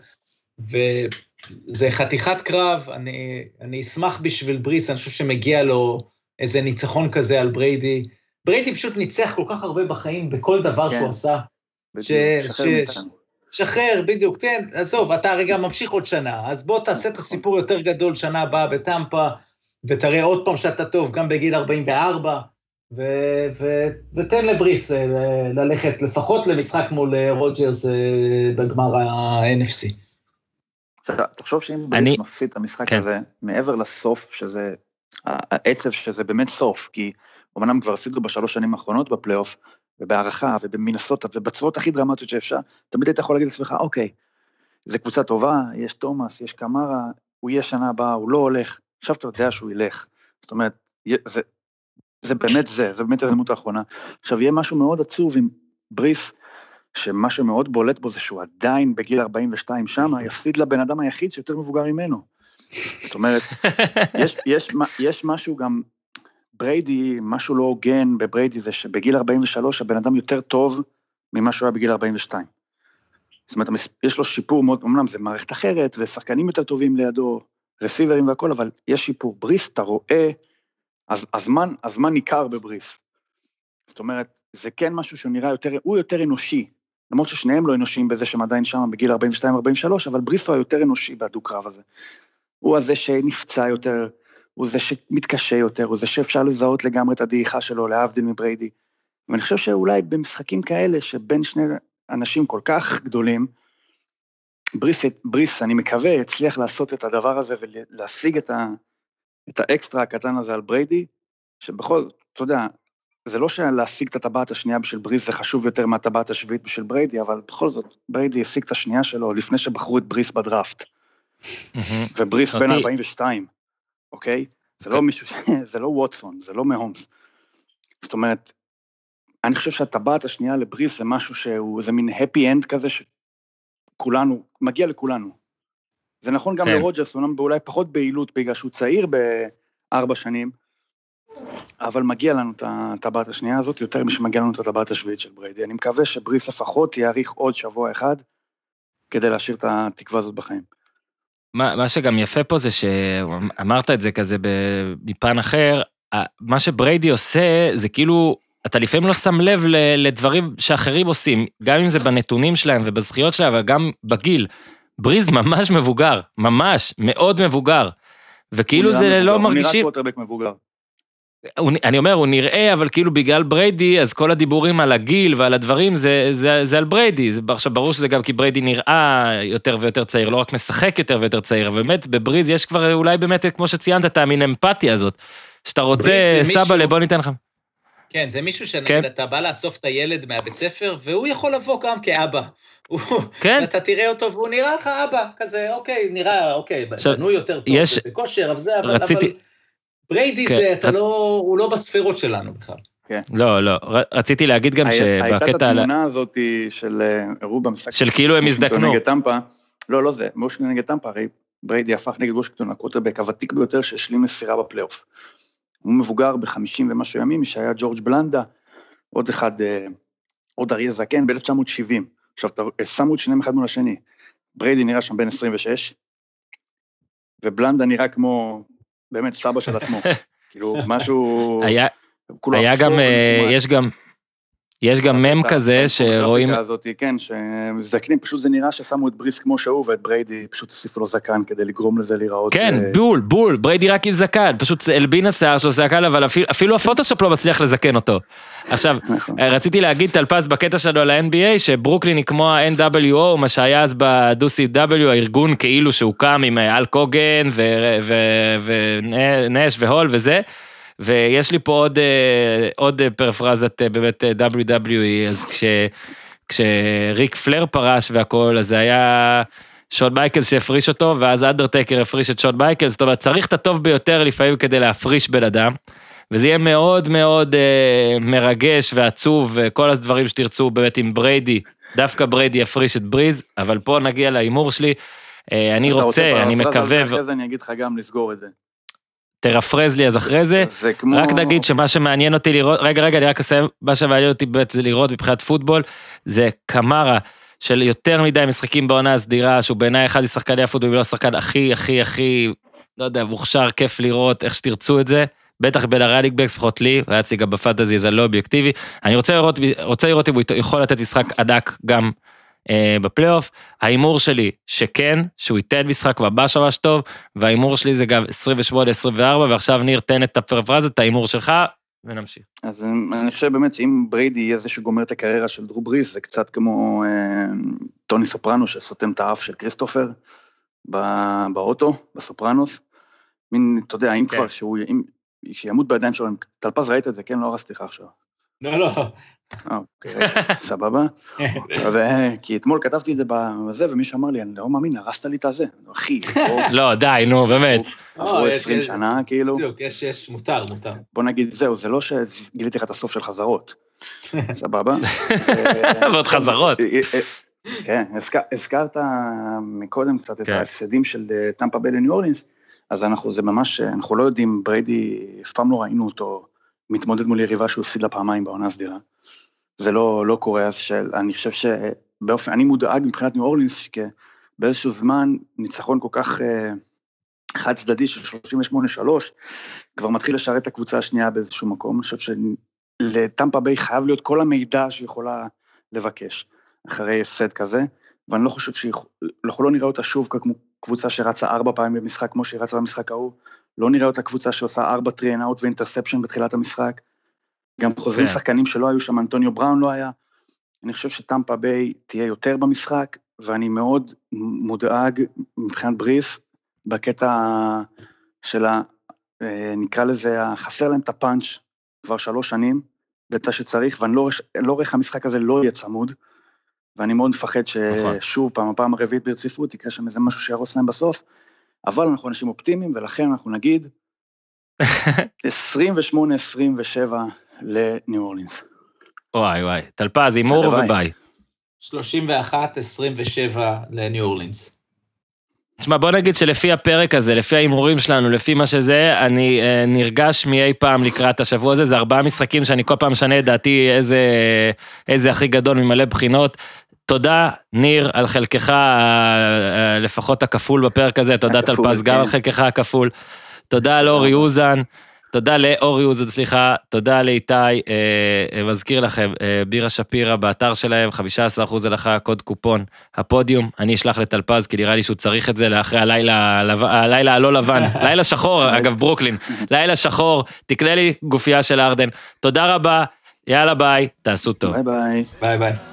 וזה חתיכת קרב, אני, אני אשמח בשביל בריס, אני חושב שמגיע לו איזה ניצחון כזה על בריידי. בריידי פשוט ניצח כל כך הרבה בחיים בכל דבר כן. שהוא עשה. בדיוק, ש- ש-. שחרר, בדיוק, תן, עזוב, אתה הרי גם ממשיך עוד שנה, אז בוא תעשה את הסיפור יותר גדול שנה הבאה בטמפה, ותראה עוד פעם שאתה טוב, גם בגיל 44, ו- ו- ותן לבריס אה, ל- ללכת לפחות למשחק מול אה, רוג'רס אה, בגמר ה-NFC. תחשוב שאם אני- בריס מפסיד את המשחק כן. הזה, מעבר לסוף, שזה, העצב שזה באמת סוף, כי אמנם כבר הפסידו בשלוש שנים האחרונות בפלייאוף, ובהערכה, ובמנסוטה, ובצורות הכי דרמטיות שאפשר, תמיד היית יכול להגיד לעצמך, אוקיי, זו קבוצה טובה, יש תומאס, יש קמרה, הוא יהיה שנה הבאה, הוא לא הולך. עכשיו אתה יודע שהוא ילך. זאת אומרת, זה, זה באמת זה, זה באמת ההזדמנות האחרונה. עכשיו, יהיה משהו מאוד עצוב עם בריס, שמה שמאוד בולט בו זה שהוא עדיין בגיל 42 שמה, יפסיד לבן אדם היחיד שיותר מבוגר ממנו. זאת אומרת, יש, יש, יש משהו גם, בריידי, משהו לא הוגן בבריידי זה שבגיל 43 הבן אדם יותר טוב ממה שהוא היה בגיל 42. זאת אומרת, יש לו שיפור מאוד, אמנם זה מערכת אחרת, ושחקנים יותר טובים לידו, רסיברים והכל, אבל יש שיפור. בריס, אתה רואה, אז הזמן, הזמן ניכר בבריס. זאת אומרת, זה כן משהו שהוא נראה יותר, הוא יותר אנושי. למרות ששניהם לא אנושיים בזה שהם עדיין שם בגיל 42-43, אבל בריס הוא היותר אנושי בדו-קרב הזה. הוא הזה שנפצע יותר, הוא זה שמתקשה יותר, הוא זה שאפשר לזהות לגמרי את הדעיכה שלו, להבדיל מבריידי. ואני חושב שאולי במשחקים כאלה, שבין שני אנשים כל כך גדולים, בריס, בריס, אני מקווה, יצליח לעשות את הדבר הזה ולהשיג את, ה, את האקסטרה הקטן הזה על בריידי, שבכל זאת, אתה יודע, זה לא שלהשיג את הטבעת השנייה בשביל בריס זה חשוב יותר מהטבעת השביעית בשביל בריידי, אבל בכל זאת, בריידי השיג את השנייה שלו לפני שבחרו את בריס בדראפט. ובריס בן אותי- 42, אוקיי? זה לא כן. מישהו, זה לא ווטסון, זה לא מהומס. זאת אומרת, אני חושב שהטבעת השנייה לבריס זה משהו שהוא, זה מין happy end כזה שכולנו, מגיע לכולנו. זה נכון גם כן. לרוג'רס, אומנם באולי פחות ביעילות בגלל שהוא צעיר בארבע שנים, אבל מגיע לנו את הטבעת השנייה הזאת יותר משמגיע לנו את הטבעת השביעית של בריידי. אני מקווה שבריס לפחות יאריך עוד שבוע אחד כדי להשאיר את התקווה הזאת בחיים. מה, מה שגם יפה פה זה שאמרת את זה כזה מפן אחר, מה שבריידי עושה זה כאילו, אתה לפעמים לא שם לב לדברים שאחרים עושים, גם אם זה בנתונים שלהם ובזכיות שלהם, אבל גם בגיל. בריס ממש מבוגר, ממש, מאוד מבוגר. וכאילו זה לא מבוגר, הוא מרגישים, נראה קוורטרבק מבוגר. הוא, אני אומר, הוא נראה, אבל כאילו בגלל בריידי, אז כל הדיבורים על הגיל ועל הדברים, זה, זה, זה על בריידי. זה, עכשיו, ברור שזה גם כי בריידי נראה יותר ויותר צעיר, לא רק משחק יותר ויותר צעיר, אבל באמת, בבריס יש כבר אולי באמת, כמו שציינת, את המין אמפתיה הזאת. שאתה רוצה, בריז זה סבא, מישהו- בוא ניתן לך. כן, זה מישהו שנגיד, כן. אתה בא לאסוף את הילד מהבית ספר, והוא יכול לבוא גם כאבא. כן. ואתה תראה אותו והוא נראה לך אבא, כזה, אוקיי, נראה, אוקיי, עכשיו, בנוי יותר טוב, יש- בכושר, אבל זה, אבל... רציתי- אבל בריידי כן. זה, אתה לא, הוא לא בספירות שלנו בכלל. לא, לא, ר- רציתי להגיד גם היה- הייתה את שבקטע התמונה הזאת של, אה, הראו במשחק. של כאילו הם הזדקנו. נגד טמפה, לא, לא זה, וושינגטון נגד טמפה, הרי בריידי הפך נגד וושינגטון הקוורטרבק הוותיק ביותר שהשלים מסירה בפלייאוף. הוא מבוגר ב-50 ומשהו ימים, שהיה ג'ורג' בלנדה, עוד אחד, אה, עוד אריה זקן ב-1970. עכשיו, ת- שמו את שניהם אחד מול השני. בריידי נראה שם בן 26, ובלנדה נראה כמו, באמת, סבא של עצמו. כאילו, משהו... היה, היה גם, אה. יש גם, יש גם מם כזה שרואים, הזאת, כן, שמזדקנים, פשוט זה נראה ששמו את בריס כמו שהוא ואת בריידי, פשוט הוסיפו לו זקן כדי לגרום לזה להיראות. כן, אה, בול, בול, בריידי רק עם זקן, פשוט הלבין השיער שלו זקן, אבל אפילו, אפילו הפוטושופ לא מצליח לזקן אותו. עכשיו, נכון. אה, רציתי להגיד, טלפז, בקטע שלנו על ה-NBA, שברוקלין היא כמו ה-NWO, מה שהיה אז ב-WCW, הארגון כאילו שהוקם עם אה, האלק הוגן ונאש והול וזה. ויש לי פה עוד, אה, עוד אה, פרפרזת אה, באמת WWE, אז כש, כשריק פלייר פרש והכל, אז זה היה שון מייקלס שהפריש אותו, ואז אנדרטקר הפריש את שון מייקלס, זאת אומרת, צריך את הטוב ביותר לפעמים כדי להפריש בן אדם. וזה יהיה מאוד מאוד אה, מרגש ועצוב, וכל הדברים שתרצו באמת עם בריידי, דווקא בריידי יפריש את בריס, אבל פה נגיע להימור שלי. אה, אני אתה רוצה, אני מקווה, אחרי זה אני אגיד לך גם לסגור את זה. תרפרז לי אז אחרי זה. זה כמו... רק נגיד שמה שמעניין אותי לראות, רגע, רגע, אני רק אסיים, מה שמעניין אותי באמת זה לראות מבחינת פוטבול, זה קמרה של יותר מדי משחקים בעונה הסדירה, שהוא בעיניי אחד משחקני הפוטבול, לא השחקן הכי, הכי, הכי, לא יודע, מוכשר, כיף לראות, איך שתרצו את זה. בטח בין הראניק בקס, לפחות לי, הוא היה אצלי גם בפנטזי, זה לא אובייקטיבי. אני רוצה לראות, רוצה לראות אם הוא יכול לתת משחק ענק גם אה, בפלייאוף. ההימור שלי שכן, שהוא ייתן משחק ממש ממש טוב, וההימור שלי זה גם 28-24, ועכשיו ניר, תן את הפרפרזה, את ההימור שלך, ונמשיך. אז אני חושב באמת שאם בריידי יהיה זה שגומר את הקריירה של דרו בריס, זה קצת כמו אה, טוני סופרנו שסותם את האף של כריסטופר ב- באוטו, בסופרנוס. מין, אתה יודע, אם כן. כבר, שהוא, אם, שימות בידיים שלו, טלפז ראית את זה, כן? לא הרסתי לך עכשיו. לא, לא. אה, אוקיי, סבבה. כי אתמול כתבתי את זה בזה, ומישהו אמר לי, אני לא מאמין, הרסת לי את הזה. אחי, לא, די, נו, באמת. עברו לא, יש- 20 יש- שנה, כאילו. בדיוק, יש, יש, מותר, מותר. בוא נגיד, זהו, זה לא שגיליתי לך את הסוף של חזרות. סבבה? ועוד חזרות. כן, הזכ- הזכרת מקודם קצת את כן. ההפסדים של אה, טמפה ביי לניו אורלינס, אז אנחנו, זה ממש, אנחנו לא יודעים, בריידי, אף פעם לא ראינו אותו מתמודד מול יריבה שהוא הפסיד לה פעמיים בעונה הסדירה. זה לא, לא קורה, אז של, אני חושב שבאופן, אני מודאג מבחינת ניו אורלינס, כי באיזשהו זמן ניצחון כל כך אה, חד צדדי של 38-3, כבר מתחיל לשרת את הקבוצה השנייה באיזשהו מקום, אני חושב שלטמפה ביי חייב להיות כל המידע שהיא יכולה לבקש. אחרי הפסד כזה, ואני לא חושב שאנחנו לא נראה אותה שוב כמו קבוצה שרצה ארבע פעמים במשחק כמו שהיא רצה במשחק ההוא, לא נראה אותה קבוצה שעושה ארבע three and out ו interception בתחילת המשחק, גם חוזרים כן. שחקנים שלא היו שם, אנטוניו בראון לא היה. אני חושב שטמפה ביי תהיה יותר במשחק, ואני מאוד מודאג מבחינת בריס, בקטע של ה... אה, נקרא לזה, חסר להם את הפאנץ' כבר שלוש שנים, בטח שצריך, ואני לא, רואה- לא רואה איך המשחק הזה לא יהיה צמוד, ואני מאוד מפחד נכון. ששוב, פעם, הפעם הרביעית ברציפות, יקרה שם איזה משהו שיהרוס להם בסוף, אבל אנחנו אנשים אופטימיים, ולכן אנחנו נגיד 28-27 לניו אורלינס. וואי וואי, טלפז, הימור. וביי. 31-27 לניו אורלינס. תשמע, בוא נגיד שלפי הפרק הזה, לפי ההימורים שלנו, לפי מה שזה, אני אה, נרגש מאי פעם לקראת השבוע הזה, זה ארבעה משחקים שאני כל פעם משנה את דעתי איזה, איזה הכי גדול ממלא בחינות. תודה, ניר, על חלקך, אה, אה, לפחות הכפול בפרק הזה, תודה טלפז, גם כן. על חלקך הכפול. תודה לאורי אוזן. תודה לאורי עוזד, סליחה, תודה לאיתי, אה, אה, מזכיר לכם, אה, בירה שפירא באתר שלהם, 15% הנחה, קוד קופון, הפודיום, אני אשלח לטלפז, כי נראה לי שהוא צריך את זה לאחרי הלילה, הלב- הלילה הלא לבן, לילה שחור, אגב, ברוקלין, לילה שחור, תקנה לי גופייה של הארדן. תודה רבה, יאללה ביי, תעשו טוב. ביי ביי. ביי ביי.